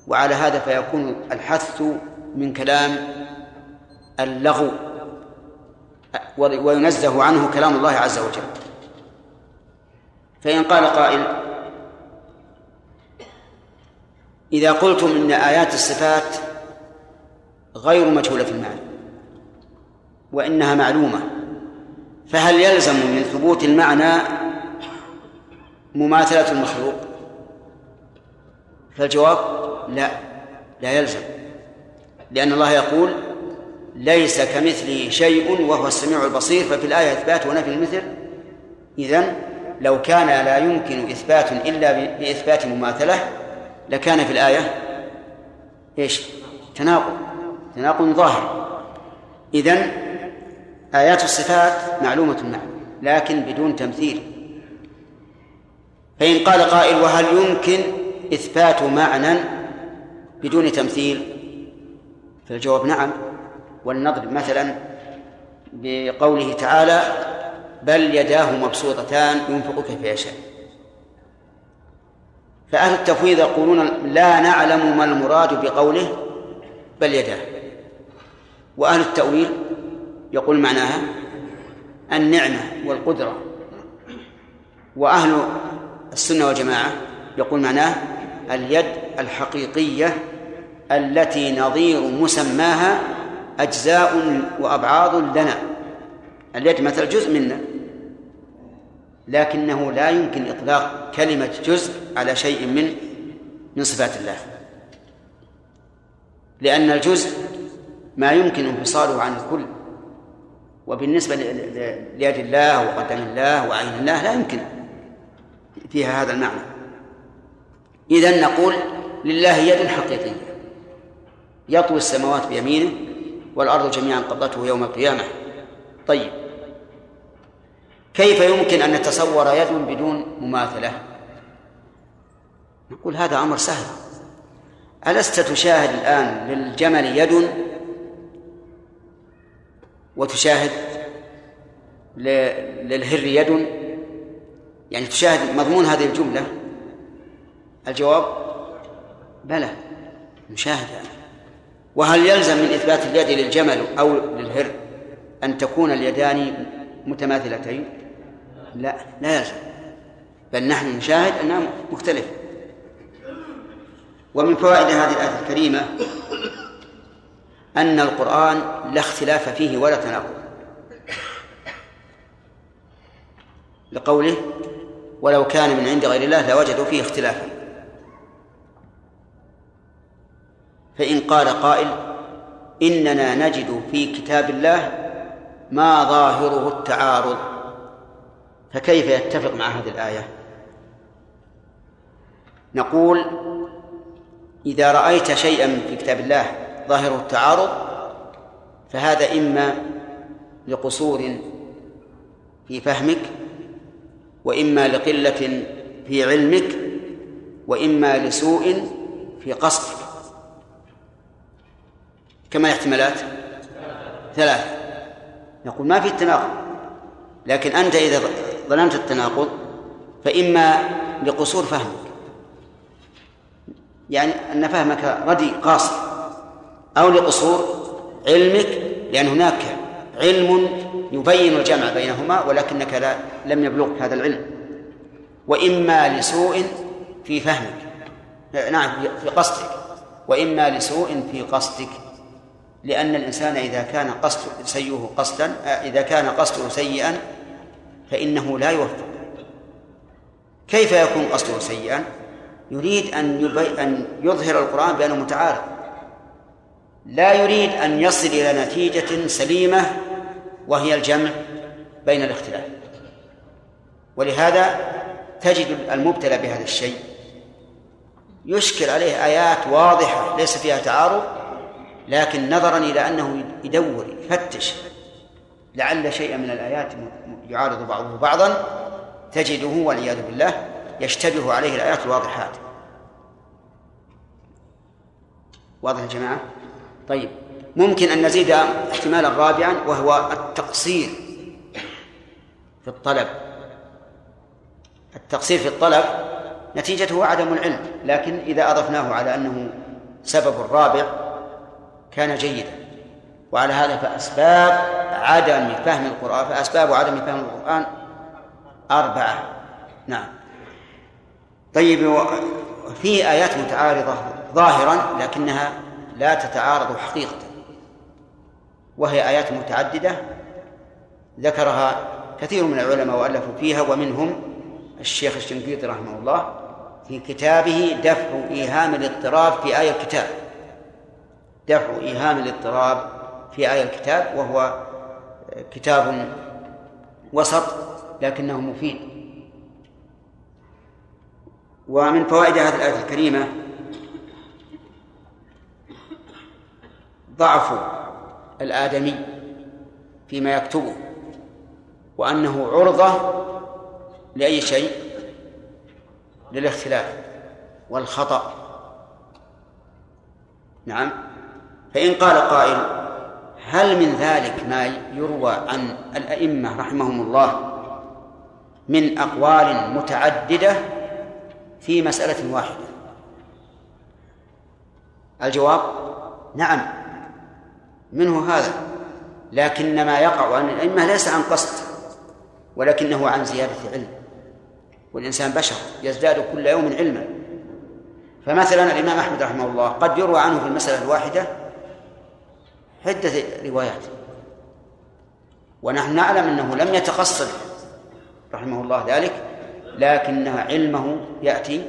وعلى هذا فيكون الحث من كلام اللغو وينزه عنه كلام الله عز وجل. فإن قال قائل إذا قلتم إن آيات الصفات غير مجهولة المعنى وإنها معلومة. فهل يلزم من ثبوت المعنى مماثلة المخلوق؟ فالجواب لا لا يلزم لأن الله يقول ليس كمثله شيء وهو السميع البصير. ففي الآية إثبات ونفي المثل. إذن لو كان لا يمكن إثبات إلا بإثبات مماثلة لكان في الآية إيش؟ تناقض تناقض ظاهر. إذن آيات الصفات معلومة نعم لكن بدون تمثيل. فإن قال قائل وهل يمكن إثبات معنى بدون تمثيل؟ فالجواب نعم. ولنضرب مثلا بقوله تعالى بل يداه مبسوطتان ينفق كيف يشاء فأهل التفويض يقولون لا نعلم ما المراد بقوله بل يداه. وأهل التأويل يقول معناها النعمة والقدرة. وأهل السنة والجماعة يقول معناه اليد الحقيقية التي نظير مسماها أجزاء وأبعاض لنا. اليد مثل جزء منا لكنه لا يمكن إطلاق كلمة جزء على شيء من من صفات الله. لأن الجزء ما يمكن انفصاله عن الكل. وبالنسبة ليد الله وقدم الله وعين الله لا يمكن فيها هذا المعنى. إذا نقول لله يد حقيقية يطوي السماوات بيمينه والأرض جميعا قبضته يوم القيامة. طيب كيف يمكن أن نتصور يد بدون مماثلة؟ نقول هذا أمر سهل. ألست تشاهد الآن للجمل يد وتشاهد للهر يد يعني تشاهد مضمون هذه الجملة. الجواب بلى نشاهد هذا وهل يلزم من إثبات اليد للجمل أو للهر أن تكون اليدان متماثلتين؟ لا لا يلزم. بل نحن نشاهد أنها مختلفة. ومن فوائد هذه الآية الكريمة أن القرآن لا اختلاف فيه ولا تناقض. لقوله ولو كان من عند غير الله لوجدوا فيه اختلافا. فإن قال قائل إننا نجد في كتاب الله ما ظاهره التعارض. فكيف يتفق مع هذه الآية؟ نقول إذا رأيت شيئا في كتاب الله ظاهره التعارض فهذا إما لقصور في فهمك وإما لقلة في علمك وإما لسوء في قصدك. كما احتمالات ثلاثة. نقول ما في التناقض لكن أنت إذا ظننت التناقض فإما لقصور فهمك. يعني أن فهمك ردي قاصر. أو لقصور علمك لأن هناك علم يبين الجمع بينهما ولكنك لا لم يبلغك هذا العلم. وإما لسوء في فهمك. نعم في قصدك. وإما لسوء في قصدك. لأن الإنسان إذا كان قصد سيئه قصدا إذا كان قصده سيئا فإنه لا يوفق. كيف يكون قصده سيئا؟ يريد أن أن يظهر القرآن بأنه متعارض. لا يريد أن يصل إلى نتيجة سليمة وهي الجمع بين الاختلاف. ولهذا تجد المبتلى بهذا الشيء يشكل عليه آيات واضحة ليس فيها تعارض لكن نظرا إلى أنه يدور يفتش. لعل شيئا من الآيات يعارض بعضه بعضا. تجده والعياذ بالله يشتبه عليه الآيات الواضحات. واضح يا جماعة؟ طيب ممكن أن نزيد احتمالا رابعا وهو التقصير في الطلب. التقصير في الطلب نتيجته عدم العلم لكن إذا أضفناه على أنه سبب رابع كان جيدا. وعلى هذا فأسباب عدم فهم القرآن فأسباب عدم فهم القرآن أربعة. نعم. طيب في آيات متعارضة ظاهرا لكنها لا تتعارض حقيقة وهي آيات متعددة ذكرها كثير من العلماء وألفوا فيها ومنهم الشيخ الشنقيطي رحمه الله في كتابه دفع إيهام الاضطراب في آية الكتاب. دفع إيهام الاضطراب في آية الكتاب وهو كتاب وسط لكنه مفيد. ومن فوائد هذه الآية الكريمة ضعف الآدمي فيما يكتبه وأنه عرضة لأي شيء؟ للاختلاف والخطأ. نعم. فإن قال قائل هل من ذلك ما يروى عن الأئمة رحمهم الله من أقوال متعددة في مسألة واحدة؟ الجواب نعم. منه هذا لكن ما يقع عن الأئمة ليس عن قصد ولكنه عن زيادة علم. والإنسان بشر يزداد كل يوم علما. فمثلا الإمام أحمد رحمه الله قد يروى عنه في المسألة الواحدة عدة روايات. ونحن نعلم أنه لم يتقصد رحمه الله ذلك لكن علمه يأتي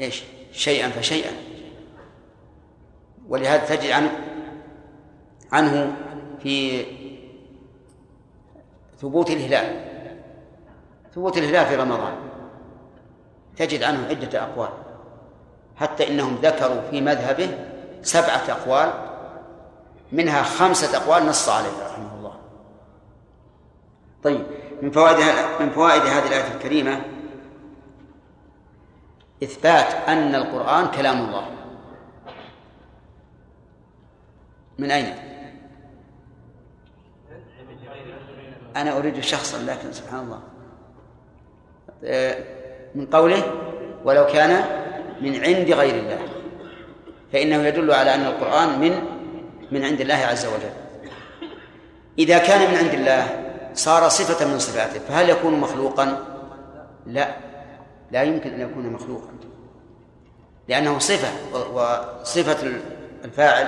إيش؟ شيئا فشيئا. ولهذا تجد عنه عنه في ثبوت الهلال. ثبوت الهلال في رمضان. تجد عنه عدة أقوال. حتى إنهم ذكروا في مذهبه سبعة أقوال منها خمسة أقوال نص عليها رحمه الله. طيب من فوائد من فوائد هذه الآية الكريمة إثبات أن القرآن كلام الله. من أين؟ أنا أريد شخصا لكن سبحان الله. من قوله ولو كان من عند غير الله. فإنه يدل على أن القرآن من من عند الله عز وجل. إذا كان من عند الله صار صفة من صفاته. فهل يكون مخلوقا؟ لا. لا يمكن أن يكون مخلوقا. لأنه صفة وصفة الفاعل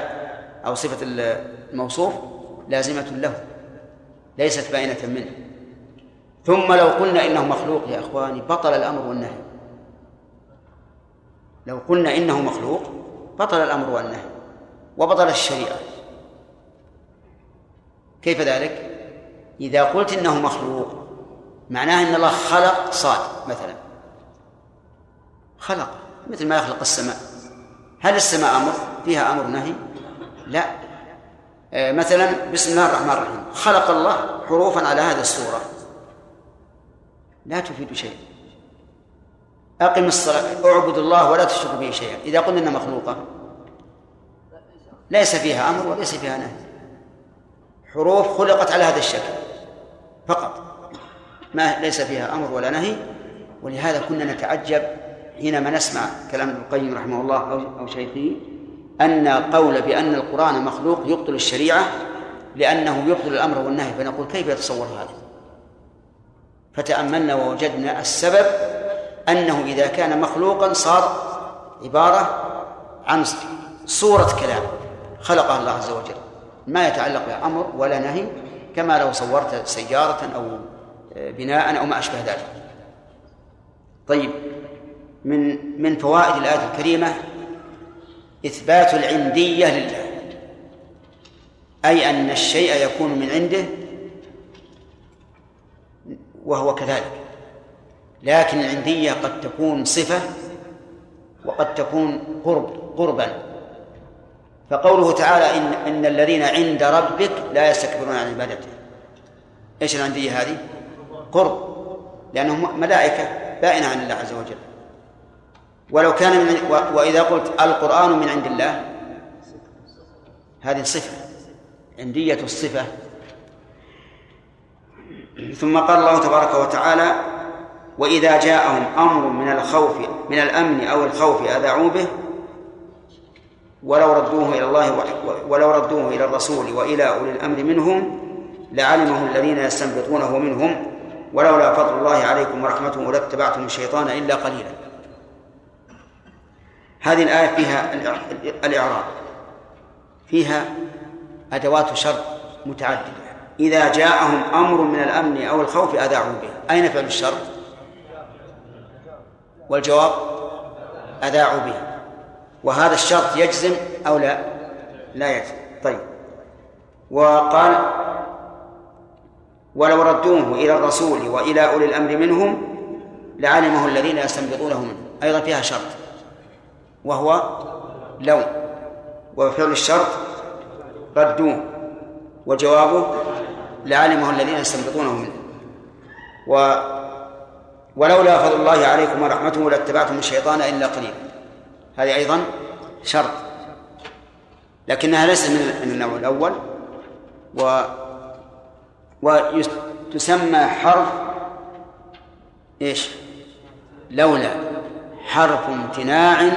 أو صفة الموصوف لازمة له. ليست باينة منه. ثم لو قلنا إنه مخلوق يا إخواني بطل الأمر والنهي. لو قلنا إنه مخلوق بطل الأمر والنهي. وبطل الشريعة. كيف ذلك؟ إذا قلت إنه مخلوق معناه أن الله خلق صاد مثلا. خلق مثل ما يخلق السماء. هل السماء أمر؟ فيها أمر نهي؟ لا. مثلا بسم الله الرحمن الرحيم. خلق الله حروفا على هذه الصورة لا تفيد شيئا أقم الصلاة أعبد الله ولا تشرك به شيئا. إذا قلنا إنها مخلوقة ليس فيها أمر وليس فيها نهي. حروف خلقت على هذا الشكل فقط. ما ليس فيها أمر ولا نهي. ولهذا كنا نتعجب حينما نسمع كلام ابن القيم رحمه الله أو شيخه. أن قول بأن القرآن مخلوق يبطل الشريعة لأنه يبطل الأمر والنهي فنقول كيف يتصور هذا؟ فتأملنا ووجدنا السبب أنه إذا كان مخلوقا صار عبارة عن صورة كلام خلقها الله عز وجل. ما يتعلق بأمر ولا نهي كما لو صورت سيارة أو بناء أو ما أشبه ذلك. طيب من من فوائد الآية الكريمة إثبات العندية لله. أي أن الشيء يكون من عنده وهو كذلك. لكن العندية قد تكون صفة وقد تكون قرب قربا. فقوله تعالى إن إن الذين عند ربك لا يستكبرون عن عبادته. إيش العندية هذه؟ قرب. لأنهم ملائكة بائنة عن الله عز وجل. ولو كان من وإذا قلت القرآن من عند الله هذه صفة عندية الصفة. ثم قال الله تبارك وتعالى وإذا جاءهم أمر من الخوف من الأمن أو الخوف أذاعوا به ولو ردوه إلى الله ولو ردوه إلى الرسول وإلى أولي الأمر منهم لعلمه الذين يستنبطونه منهم ولولا فضل الله عليكم ورحمته لاتبعتم الشيطان إلا قليلا. هذه الآية فيها الإعراب. فيها أدوات شر متعددة. إذا جاءهم أمر من الأمن أو الخوف أذاعوا به. أين فعل الشر؟ والجواب أذاعوا به. وهذا الشرط يجزم أو لا؟ لا يجزم. طيب. وقال ولو ردوه إلى الرسول وإلى أولي الأمر منهم لعلمه الذين يستنبطونه منه. أيضا فيها شرط. وهو لو وفعل الشرط ردوه وجوابه لعلمه الذين يستنبطونه منه. و ولولا فضل الله عليكم ورحمته لاتبعتم الشيطان إلا قليلا. هذه أيضا شرط. لكنها ليست من النوع الأول. و وتسمى حرف إيش؟ لولا حرف امتناع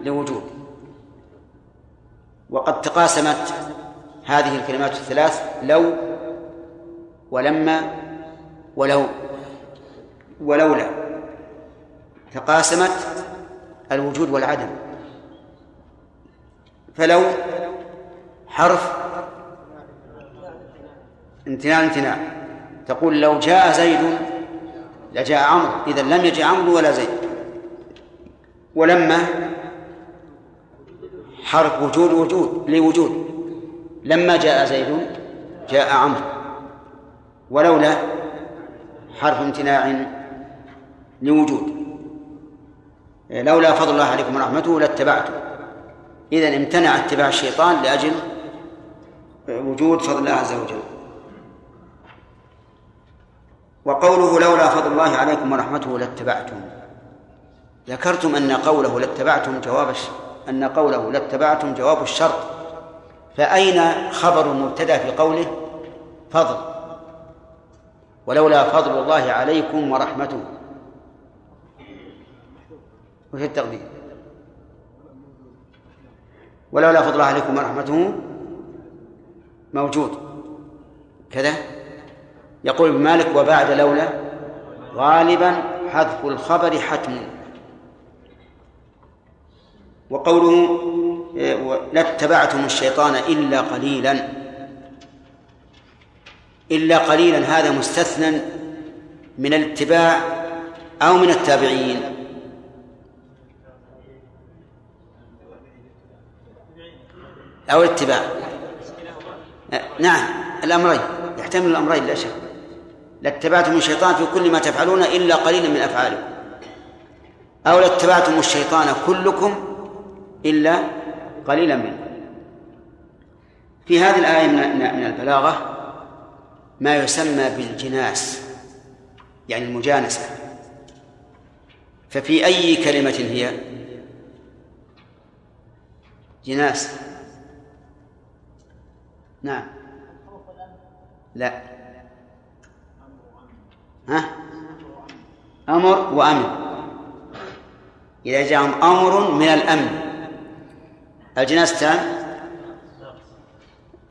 لوجود وقد تقاسمت هذه الكلمات الثلاث لو ولما ولو ولولا تقاسمت الوجود والعدم. فلو حرف امتناع امتناع. تقول لو جاء زيد لجاء عمرو إذا لم يجي عمرو ولا زيد. ولما حرف وجود وجود لوجود. لما جاء زيد جاء عمرو. ولولا حرف امتناع لوجود. لولا فضل الله عليكم ورحمته لاتبعتم إذا امتنع اتباع الشيطان لأجل وجود فضل الله عز وجل. وقوله لولا فضل الله عليكم ورحمته لاتبعتم. ذكرتم أن قوله لاتبعتم جواب أن قوله لاتبعتم جواب الشرط. فأين خبر المبتدأ في قوله فضل؟ ولولا فضل الله عليكم ورحمته. وفي التقدير؟ ولولا فضل الله عليكم ورحمته موجود. كذا؟ يقول ابن مالك وبعد لولا غالبا حذف الخبر حتم. وقوله لاتبعتم الشيطان إلا قليلا. إلا قليلا هذا مستثنى من الاتباع أو من التابعين. أو الاتباع. نعم الأمرين يحتمل الأمرين لا شك. لاتبعتم الشيطان في كل ما تفعلون إلا قليلا من أفعالكم. أو لاتبعتم الشيطان كلكم إلا قليلا منه. في هذه الآية من البلاغة ما يسمى بالجناس يعني المجانسة. ففي أي كلمة هي؟ جناس. نعم. لا. ها؟ أمر وأمن. إذا جاءهم أمر من الأمن. الجناس تام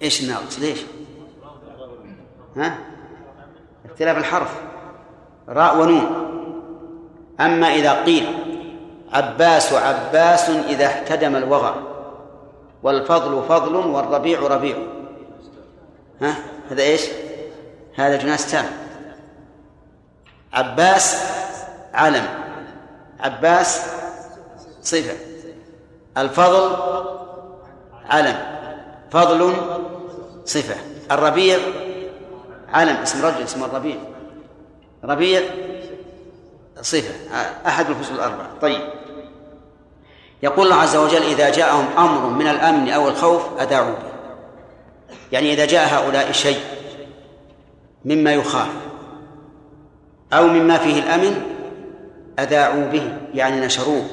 إيش الناقص؟ ليش؟ ها؟ اختلاف الحرف. راء ونون. أما إذا قيل عباس عباس إذا احتدم الوغى. والفضل فضل والربيع ربيع. ها؟ هذا إيش؟ هذا جناس تام عباس علم. عباس صفة. الفضل علم فضل صفة الربيع علم اسم رجل اسمه الربيع ربيع صفة أحد الفصول الأربعة. طيب. يقول الله عز وجل إذا جاءهم أمر من الأمن أو الخوف أذاعوا به. يعني إذا جاء هؤلاء شيء مما يخاف أو مما فيه الأمن أذاعوا به يعني نشروه.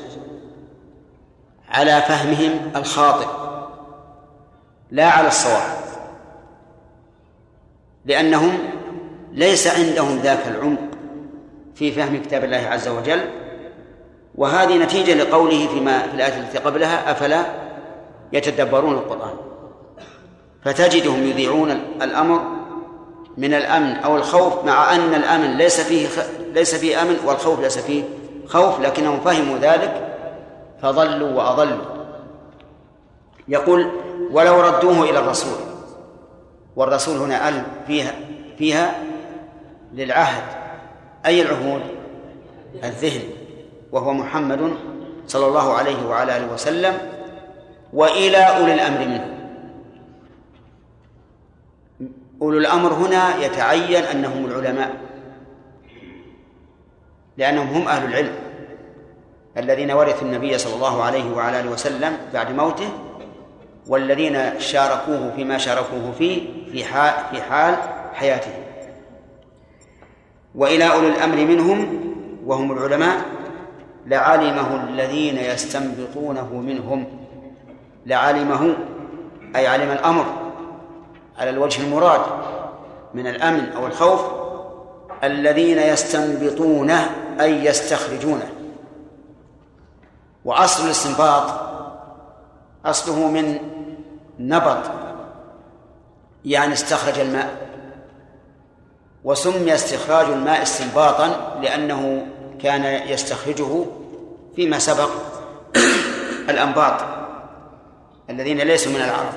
على فهمهم الخاطئ لا على الصواب لأنهم ليس عندهم ذاك العمق في فهم كتاب الله عز وجل. وهذه نتيجة لقوله فيما في الآية التي قبلها أفلا يتدبرون القرآن؟ فتجدهم يذيعون الأمر من الأمن أو الخوف مع أن الأمن ليس فيه خ... ليس فيه أمن والخوف ليس فيه خوف لكنهم فهموا ذلك فضلوا وأضلوا. يقول ولو ردوه إلى الرسول. والرسول هنا أل فيها فيها للعهد أي العهود؟ الذهن. وهو محمد صلى الله عليه وعلى آله وسلم وإلى أولي الأمر منه. أولو الأمر هنا يتعين أنهم العلماء لأنهم هم أهل العلم. الذين ورثوا النبي صلى الله عليه وعلى آله وسلم بعد موته والذين شاركوه فيما شاركوه فيه في حال في حال حياته وإلى أولي الأمر منهم وهم العلماء لعلمه الذين يستنبطونه منهم. لعلمه أي علم الأمر على الوجه المراد من الأمن أو الخوف الذين يستنبطونه أي يستخرجونه. وأصل الاستنباط أصله من نبط يعني استخرج الماء وسمي استخراج الماء استنباطا لأنه كان يستخرجه فيما سبق الأنباط الذين ليسوا من العرب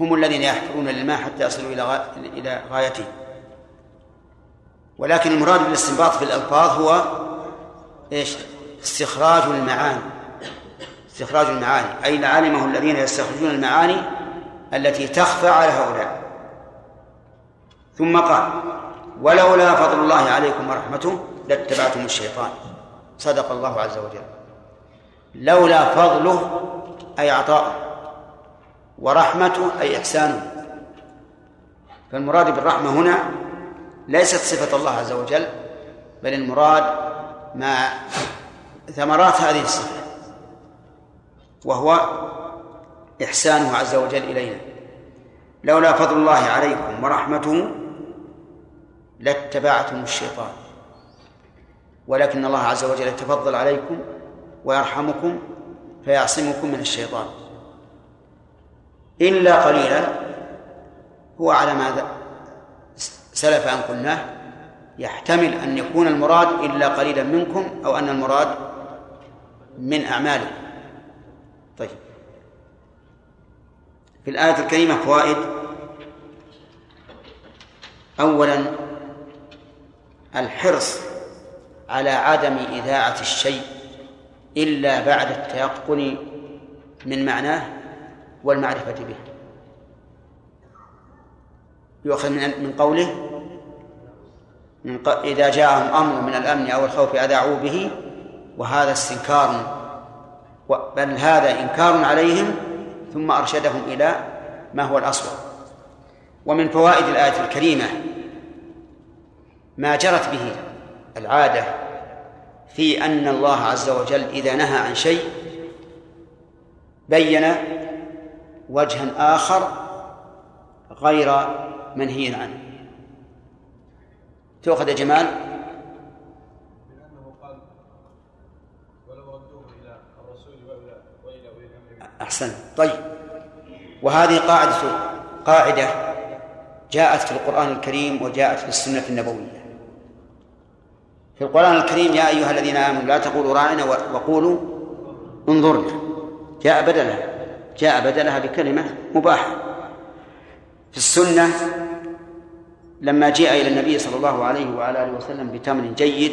هم الذين يحفرون للماء حتى يصلوا إلى إلى غايته ولكن المراد بالاستنباط في الألفاظ هو إيش؟ استخراج المعاني. استخراج المعاني. أي لعلمه الذين يستخرجون المعاني التي تخفى على هؤلاء. ثم قال ولولا فضل الله عليكم ورحمته لاتبعتم الشيطان. صدق الله عز وجل. لولا فضله أي عطاءه ورحمته أي إحسانه. فالمراد بالرحمة هنا ليست صفة الله عز وجل بل المراد ما ثمرات هذه الصفة وهو إحسانه عز وجل إلينا. لولا فضل الله عليكم ورحمته لاتبعتم الشيطان. ولكن الله عز وجل يتفضل عليكم ويرحمكم فيعصمكم من الشيطان. إلا قليلا هو على ما سلف أن قلناه يحتمل أن يكون المراد إلا قليلا منكم أو أن المراد من أعمالكم طيب. في الآية الكريمة فوائد. أولا الحرص على عدم إذاعة الشيء إلا بعد التيقن من معناه والمعرفة به. يؤخذ من قوله من. إذا جاءهم أمر من الأمن أو الخوف أذاعوا به وهذا استنكار بل هذا إنكار عليهم ثم أرشدهم إلى ما هو الأصوب ومن فوائد الآية الكريمة ما جرت به العادة في أن الله عز وجل إذا نهى عن شيء بين وجها آخر غير منهي عنه. تؤخذ يا جمال لأنه قال ولو ردوه إلى الرسول وإلى وإلى أولي الأمر أحسن طيب. وهذه قاعدة قاعدة جاءت في القرآن الكريم وجاءت في السنة النبوية. في القرآن الكريم يا أيها الذين آمنوا لا تقولوا راعنا وقولوا انظرنا. جاء بدلها. جاء بدلها بكلمة مباحة. في السنة لما جاء إلى النبي صلى الله عليه وعلى آله وسلم بتمر جيد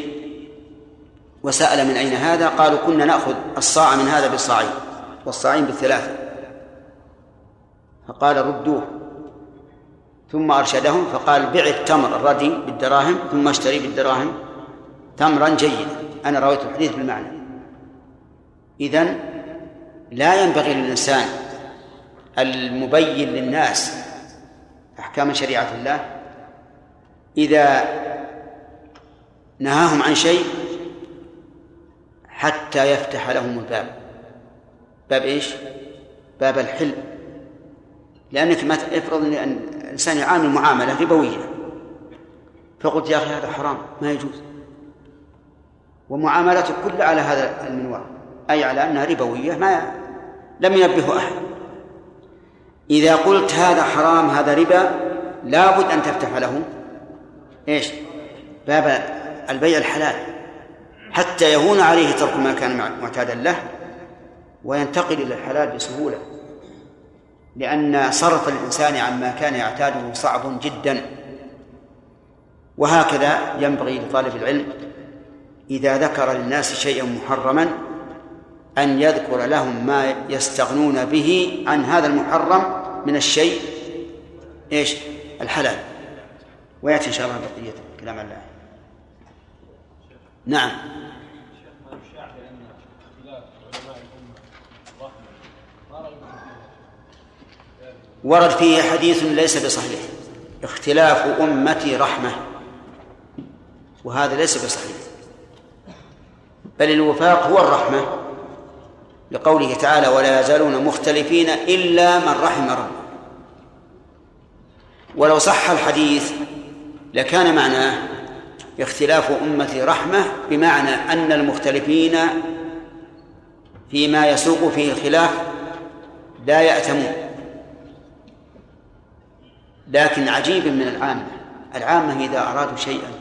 وسأل من أين هذا؟ قالوا كنا نأخذ الصاع من هذا بالصاعين. والصاعين بالثلاثة فقال ردوه. ثم أرشدهم فقال بع التمر الردي بالدراهم ثم اشتري بالدراهم تمرا جيدا. أنا رويت الحديث بالمعنى. إذن لا ينبغي للإنسان المبين للناس أحكام شريعة الله إذا نهاهم عن شيء حتى يفتح لهم الباب. باب إيش؟ باب الحلم. لأنك ما افرض أن الإنسان يعامل معاملة ربوية فقلت يا أخي هذا حرام ما يجوز. ومعاملته كلها على هذا المنوال أي على أنها ربوية ما لم ينبه أحد. إذا قلت هذا حرام هذا ربا لابد أن تفتح له إيش؟ باب البيع الحلال. حتى يهون عليه ترك ما كان معتادا له. وينتقل إلى الحلال بسهولة. لأن صرف الإنسان عما كان يعتاده صعب جدا. وهكذا ينبغي لطالب العلم إذا ذكر للناس شيئا محرما أن يذكر لهم ما يستغنون به عن هذا المحرم من الشيء إيش؟ الحلال. ويأتي إن شاء الله بقية كلام الله. نعم ما يشاع بأن اختلاف علماء الأمة رحمة ما رأيكم فيه؟ ورد فيه حديث ليس بصحيح. اختلاف أمتي رحمة. وهذا ليس بصحيح. بل الوفاق هو الرحمة. لقوله تعالى ولا يزالون مختلفين إلا من رحم ربه. ولو صح الحديث لكان معناه اختلاف أمتي رحمة بمعنى أن المختلفين فيما يسوق فيه الخلاف لا يأتمون. لكن عجيب من العامة. العامة إذا أرادوا شيئا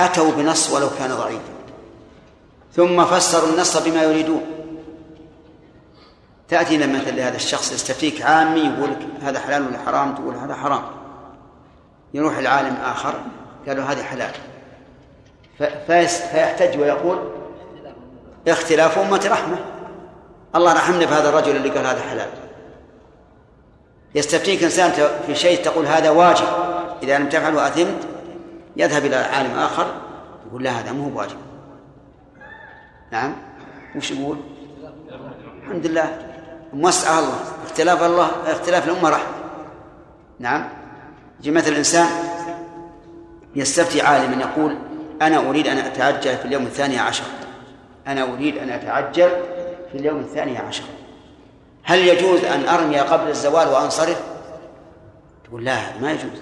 أتوا بنص ولو كان ضعيفا. ثم فسروا النص بما يريدون. تأتي مثل لهذا الشخص يستفتيك عامي يقول هذا حلال ولا حرام؟ تقول هذا حرام. يروح العالم آخر قالوا هذه حلال. فيحتج ويقول اختلاف أمة رحمة. الله رحمنا بهذا الرجل اللي قال هذا حلال. يستفتيك إنسان في شيء تقول هذا واجب إذا لم تفعله أثمت يذهب إلى عالم آخر يقول لا هذا مو واجب نعم؟ وش يقول؟ الحمد لله. موسع الله اختلاف الله اختلاف الأمة رحمة نعم؟ يجي مثل الإنسان يستفتي عالما يقول أنا أريد أن أتعجل في اليوم الثاني عشر. أنا أريد أن أتعجل في اليوم الثاني عشر. هل يجوز أن أرمي قبل الزوال وأنصرف؟ تقول لا ما يجوز.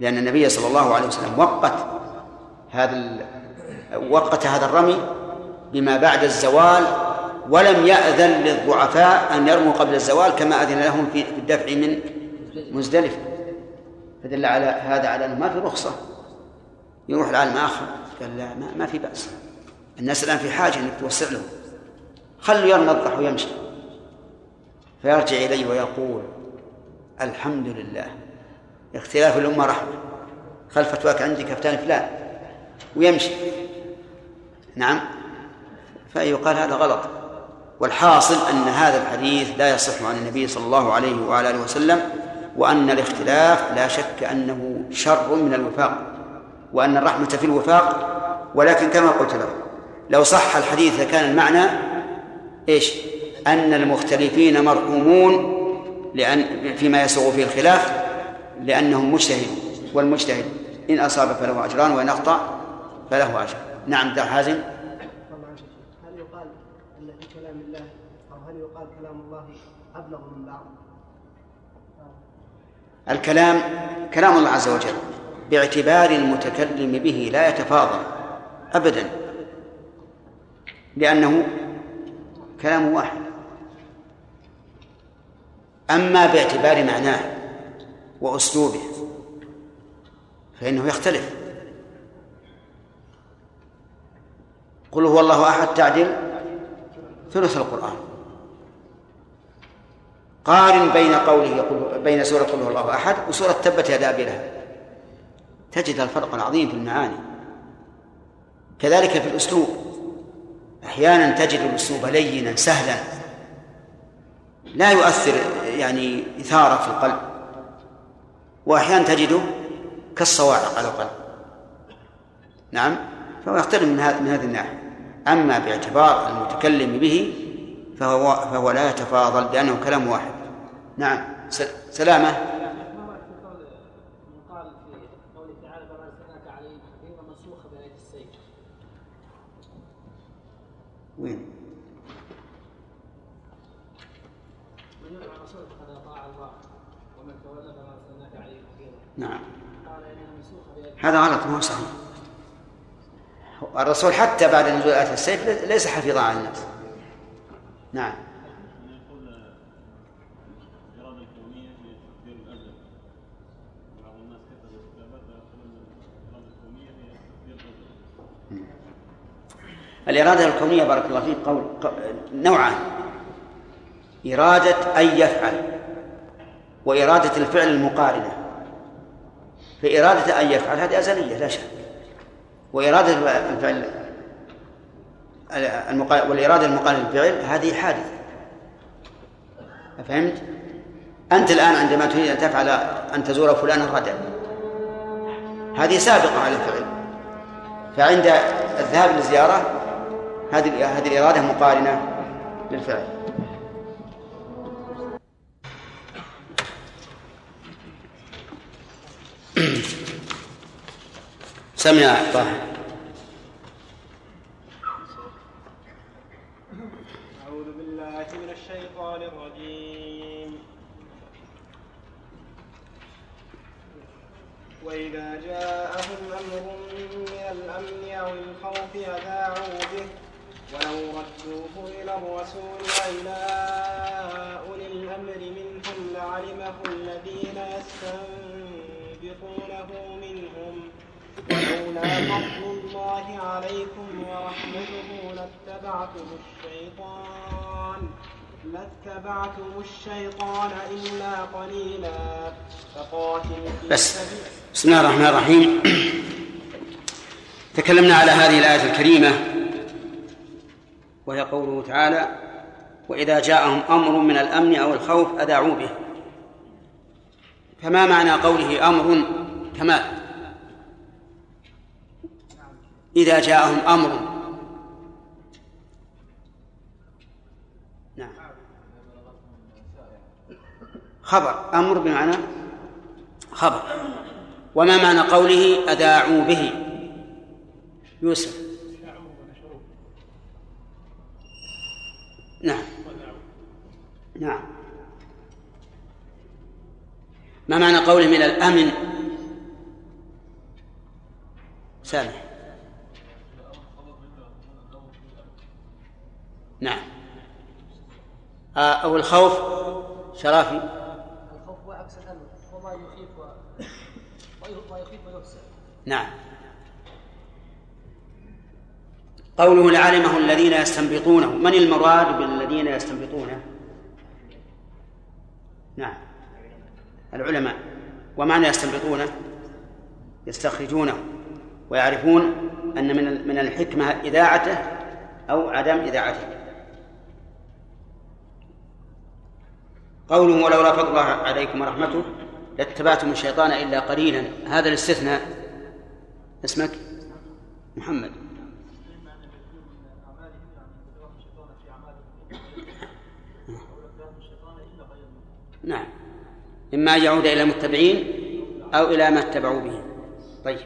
لأن النبي صلى الله عليه وسلم وقت هذا وقت هذا الرمي بما بعد الزوال ولم يأذن للضعفاء أن يرموا قبل الزوال كما أذن لهم في الدفع من مزدلفة فدل على هذا على أنه ما في رخصة. يروح العالم آخر قال لا ما, ما في بأس. الناس الآن في حاجة أنك توسع لهم. خلوا يرمى الضح ويمشي فيرجع إليه ويقول الحمد لله. اختلاف الأمة رحمة. خل فتواك عندي كفتان فلان. ويمشي. نعم. فيقال هذا غلط. والحاصل أن هذا الحديث لا يصح عن النبي صلى الله عليه وعلى آله وسلم وأن الاختلاف لا شك أنه شر من الوفاق وأن الرحمة في الوفاق. ولكن كما قلت له لو صح الحديث لكان المعنى إيش؟ أن المختلفين مرحومون لأن فيما يسوغ فيه الخلاف لأنهم مجتهدون والمجتهد إن أصاب فله أجران وإن أخطأ فله أجر. نعم ده حازم. هل يقال أن في كلام الله أو هل يقال كلام الله أبلغ من بعض؟ الكلام كلام الله عز وجل باعتبار المتكلم به لا يتفاضل أبدا لأنه كلام واحد. أما باعتبار معناه وأسلوبه فإنه يختلف. قل هو الله أحد تعدل ثلث القرآن. قارن بين قوله يقول بين سورة قل هو الله أحد وسورة تبت يدا أبي لهب. تجد الفرق العظيم في المعاني. كذلك في الأسلوب. أحيانا تجد الأسلوب لينا سهلا. لا يؤثر يعني إثارة في القلب وأحيانا تجده كالصواعق على القلب. نعم فهو يختلف من هذه من هذه الناحية. أما باعتبار المتكلم به فهو فهو لا يتفاضل لأنه كلام واحد. نعم سلامة. قال في قوله تعالى فما ارسلناك عليهم حفيظا منسوخه بايه السيف وين من يطع الرسول فقد اطاع الله ومن تولى فما ارسلناك عليهم حفيظا نعم. هذا غلط ما هو صحيح. الرسول حتى بعد نزول آية السيف ليس حفيظا على الناس. نعم. الإرادة الكونية بارك الله فيك قول نوعان. إرادة أن يفعل وإرادة الفعل المقارنة. فإرادة أن يفعل هذه أزلية لا شك وإرادة الفعل. والإرادة المقارنة للفعل هذه حادثة فهمت؟ أنت الآن عندما تريد أن تفعل أن تزور فلانا غدا هذه سابقة على الفعل فعند الذهاب للزيارة هذه هذه الإرادة مقارنة للفعل سمع طه. أعوذ بالله من الشيطان الرجيم. وإذا جاءهم أمر من الأمن أو الخوف أذاعوا به. ولو ردوه إلى الرسول وإلى أولي الأمر منهم لعلمه الذين يستنبطونه منهم. ولولا فضل الله عليكم ورحمته لاتبعتم الشيطان. لاتبعتم الشيطان إلا قليلا. فقاتل في بس. بسم الله الرحمن الرحيم. تكلمنا على هذه الآية الكريمة. وهي قوله تعالى وإذا جاءهم أمر من الأمن أو الخوف أذاعوا به. فما معنى قوله أمر كمال إذا جاءهم أمر. نعم. خبر. أمر بمعنى خبر. وما معنى قوله أذاعوا به؟ يوسف. نعم. نعم. ما معنى قوله من الأمن؟ سامح. نعم. آه، أو الخوف شرافي. الخوف هو عكس الأمن. هو ما يخيف و... ما يخيف نعم. قوله لعلمه الذين يستنبطونه. من المراد بالذين يستنبطونه؟ نعم. العلماء. ومعنى يستنبطونه؟ يستخرجونه ويعرفون أن من من الحكمة إذاعته أو عدم إذاعته. قوله ولولا فضل الله عليكم ورحمته لاتبعتم الشيطان إلا قليلا. هذا الاستثناء اسمك محمد. نعم. إما أن يعود إلى المتبعين أو إلى ما اتبعوا به. طيب.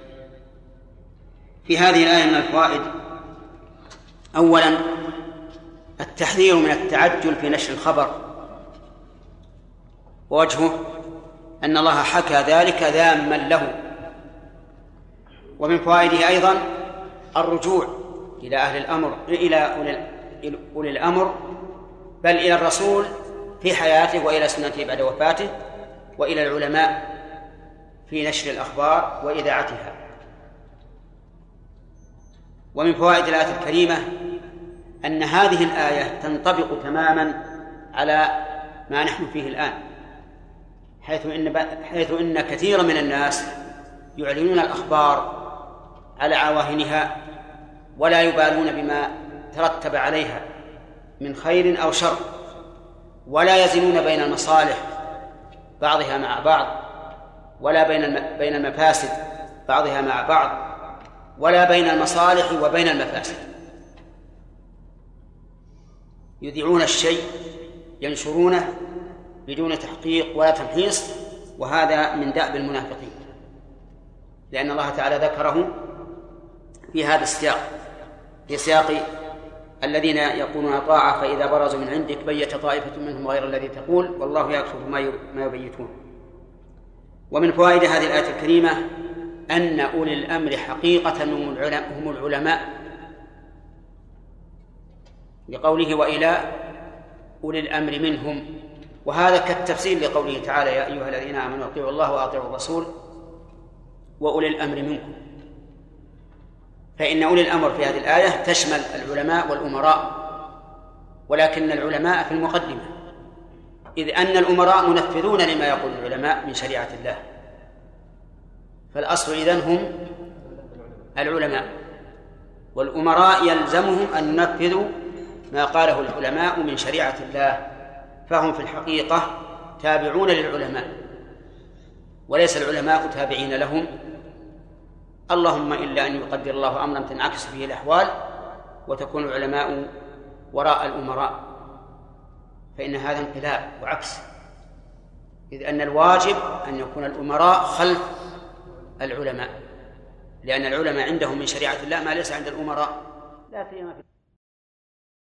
في هذه الآية من الفوائد أولا التحذير من التعجل في نشر الخبر. ووجهه أن الله حكى ذلك ذاما له. ومن فوائده أيضا الرجوع إلى أهل الأمر إلى أولي الأمر بل إلى الرسول في حياته وإلى سنته بعد وفاته. وإلى العلماء في نشر الأخبار وإذاعتها. ومن فوائد الآية الكريمة أن هذه الآية تنطبق تماما على ما نحن فيه الآن حيث إن حيث إن كثيرا من الناس يعلنون الأخبار على عواهنها ولا يبالون بما ترتب عليها من خير أو شر ولا يزنون بين المصالح بعضها مع بعض ولا بين بين المفاسد بعضها مع بعض ولا بين المصالح وبين المفاسد. يذيعون الشيء ينشرونه بدون تحقيق ولا تمحيص وهذا من دأب المنافقين. لأن الله تعالى ذكره في هذا السياق في سياق الذين يقولون طاعة فإذا برزوا من عندك بيت طائفة منهم غير الذي تقول والله يكشف ما يبيتون. ومن فوائد هذه الآية الكريمة أن أولي الأمر حقيقة هم العلماء. لقوله وإلى أولي الأمر منهم. وهذا كالتفسير لقوله تعالى يا أيها الذين آمنوا أطيعوا الله وأطيعوا الرسول وأولي الأمر منكم. فإن أولي الأمر في هذه الآية تشمل العلماء والأمراء ولكن العلماء في المقدمة. إذ أن الأمراء منفذون لما يقول العلماء من شريعة الله. فالأصل إذن هم العلماء. والأمراء يلزمهم أن ينفذوا ما قاله العلماء من شريعة الله. فهم في الحقيقة تابعون للعلماء. وليس العلماء تابعين لهم. اللهم إلا أن يقدر الله أمرا تنعكس فيه الأحوال وتكون العلماء وراء الأمراء فإن هذا انقلاب وعكس. إذ أن الواجب أن يكون الأمراء خلف العلماء لأن العلماء عندهم من شريعة الله ما ليس عند الأمراء. لا سيما في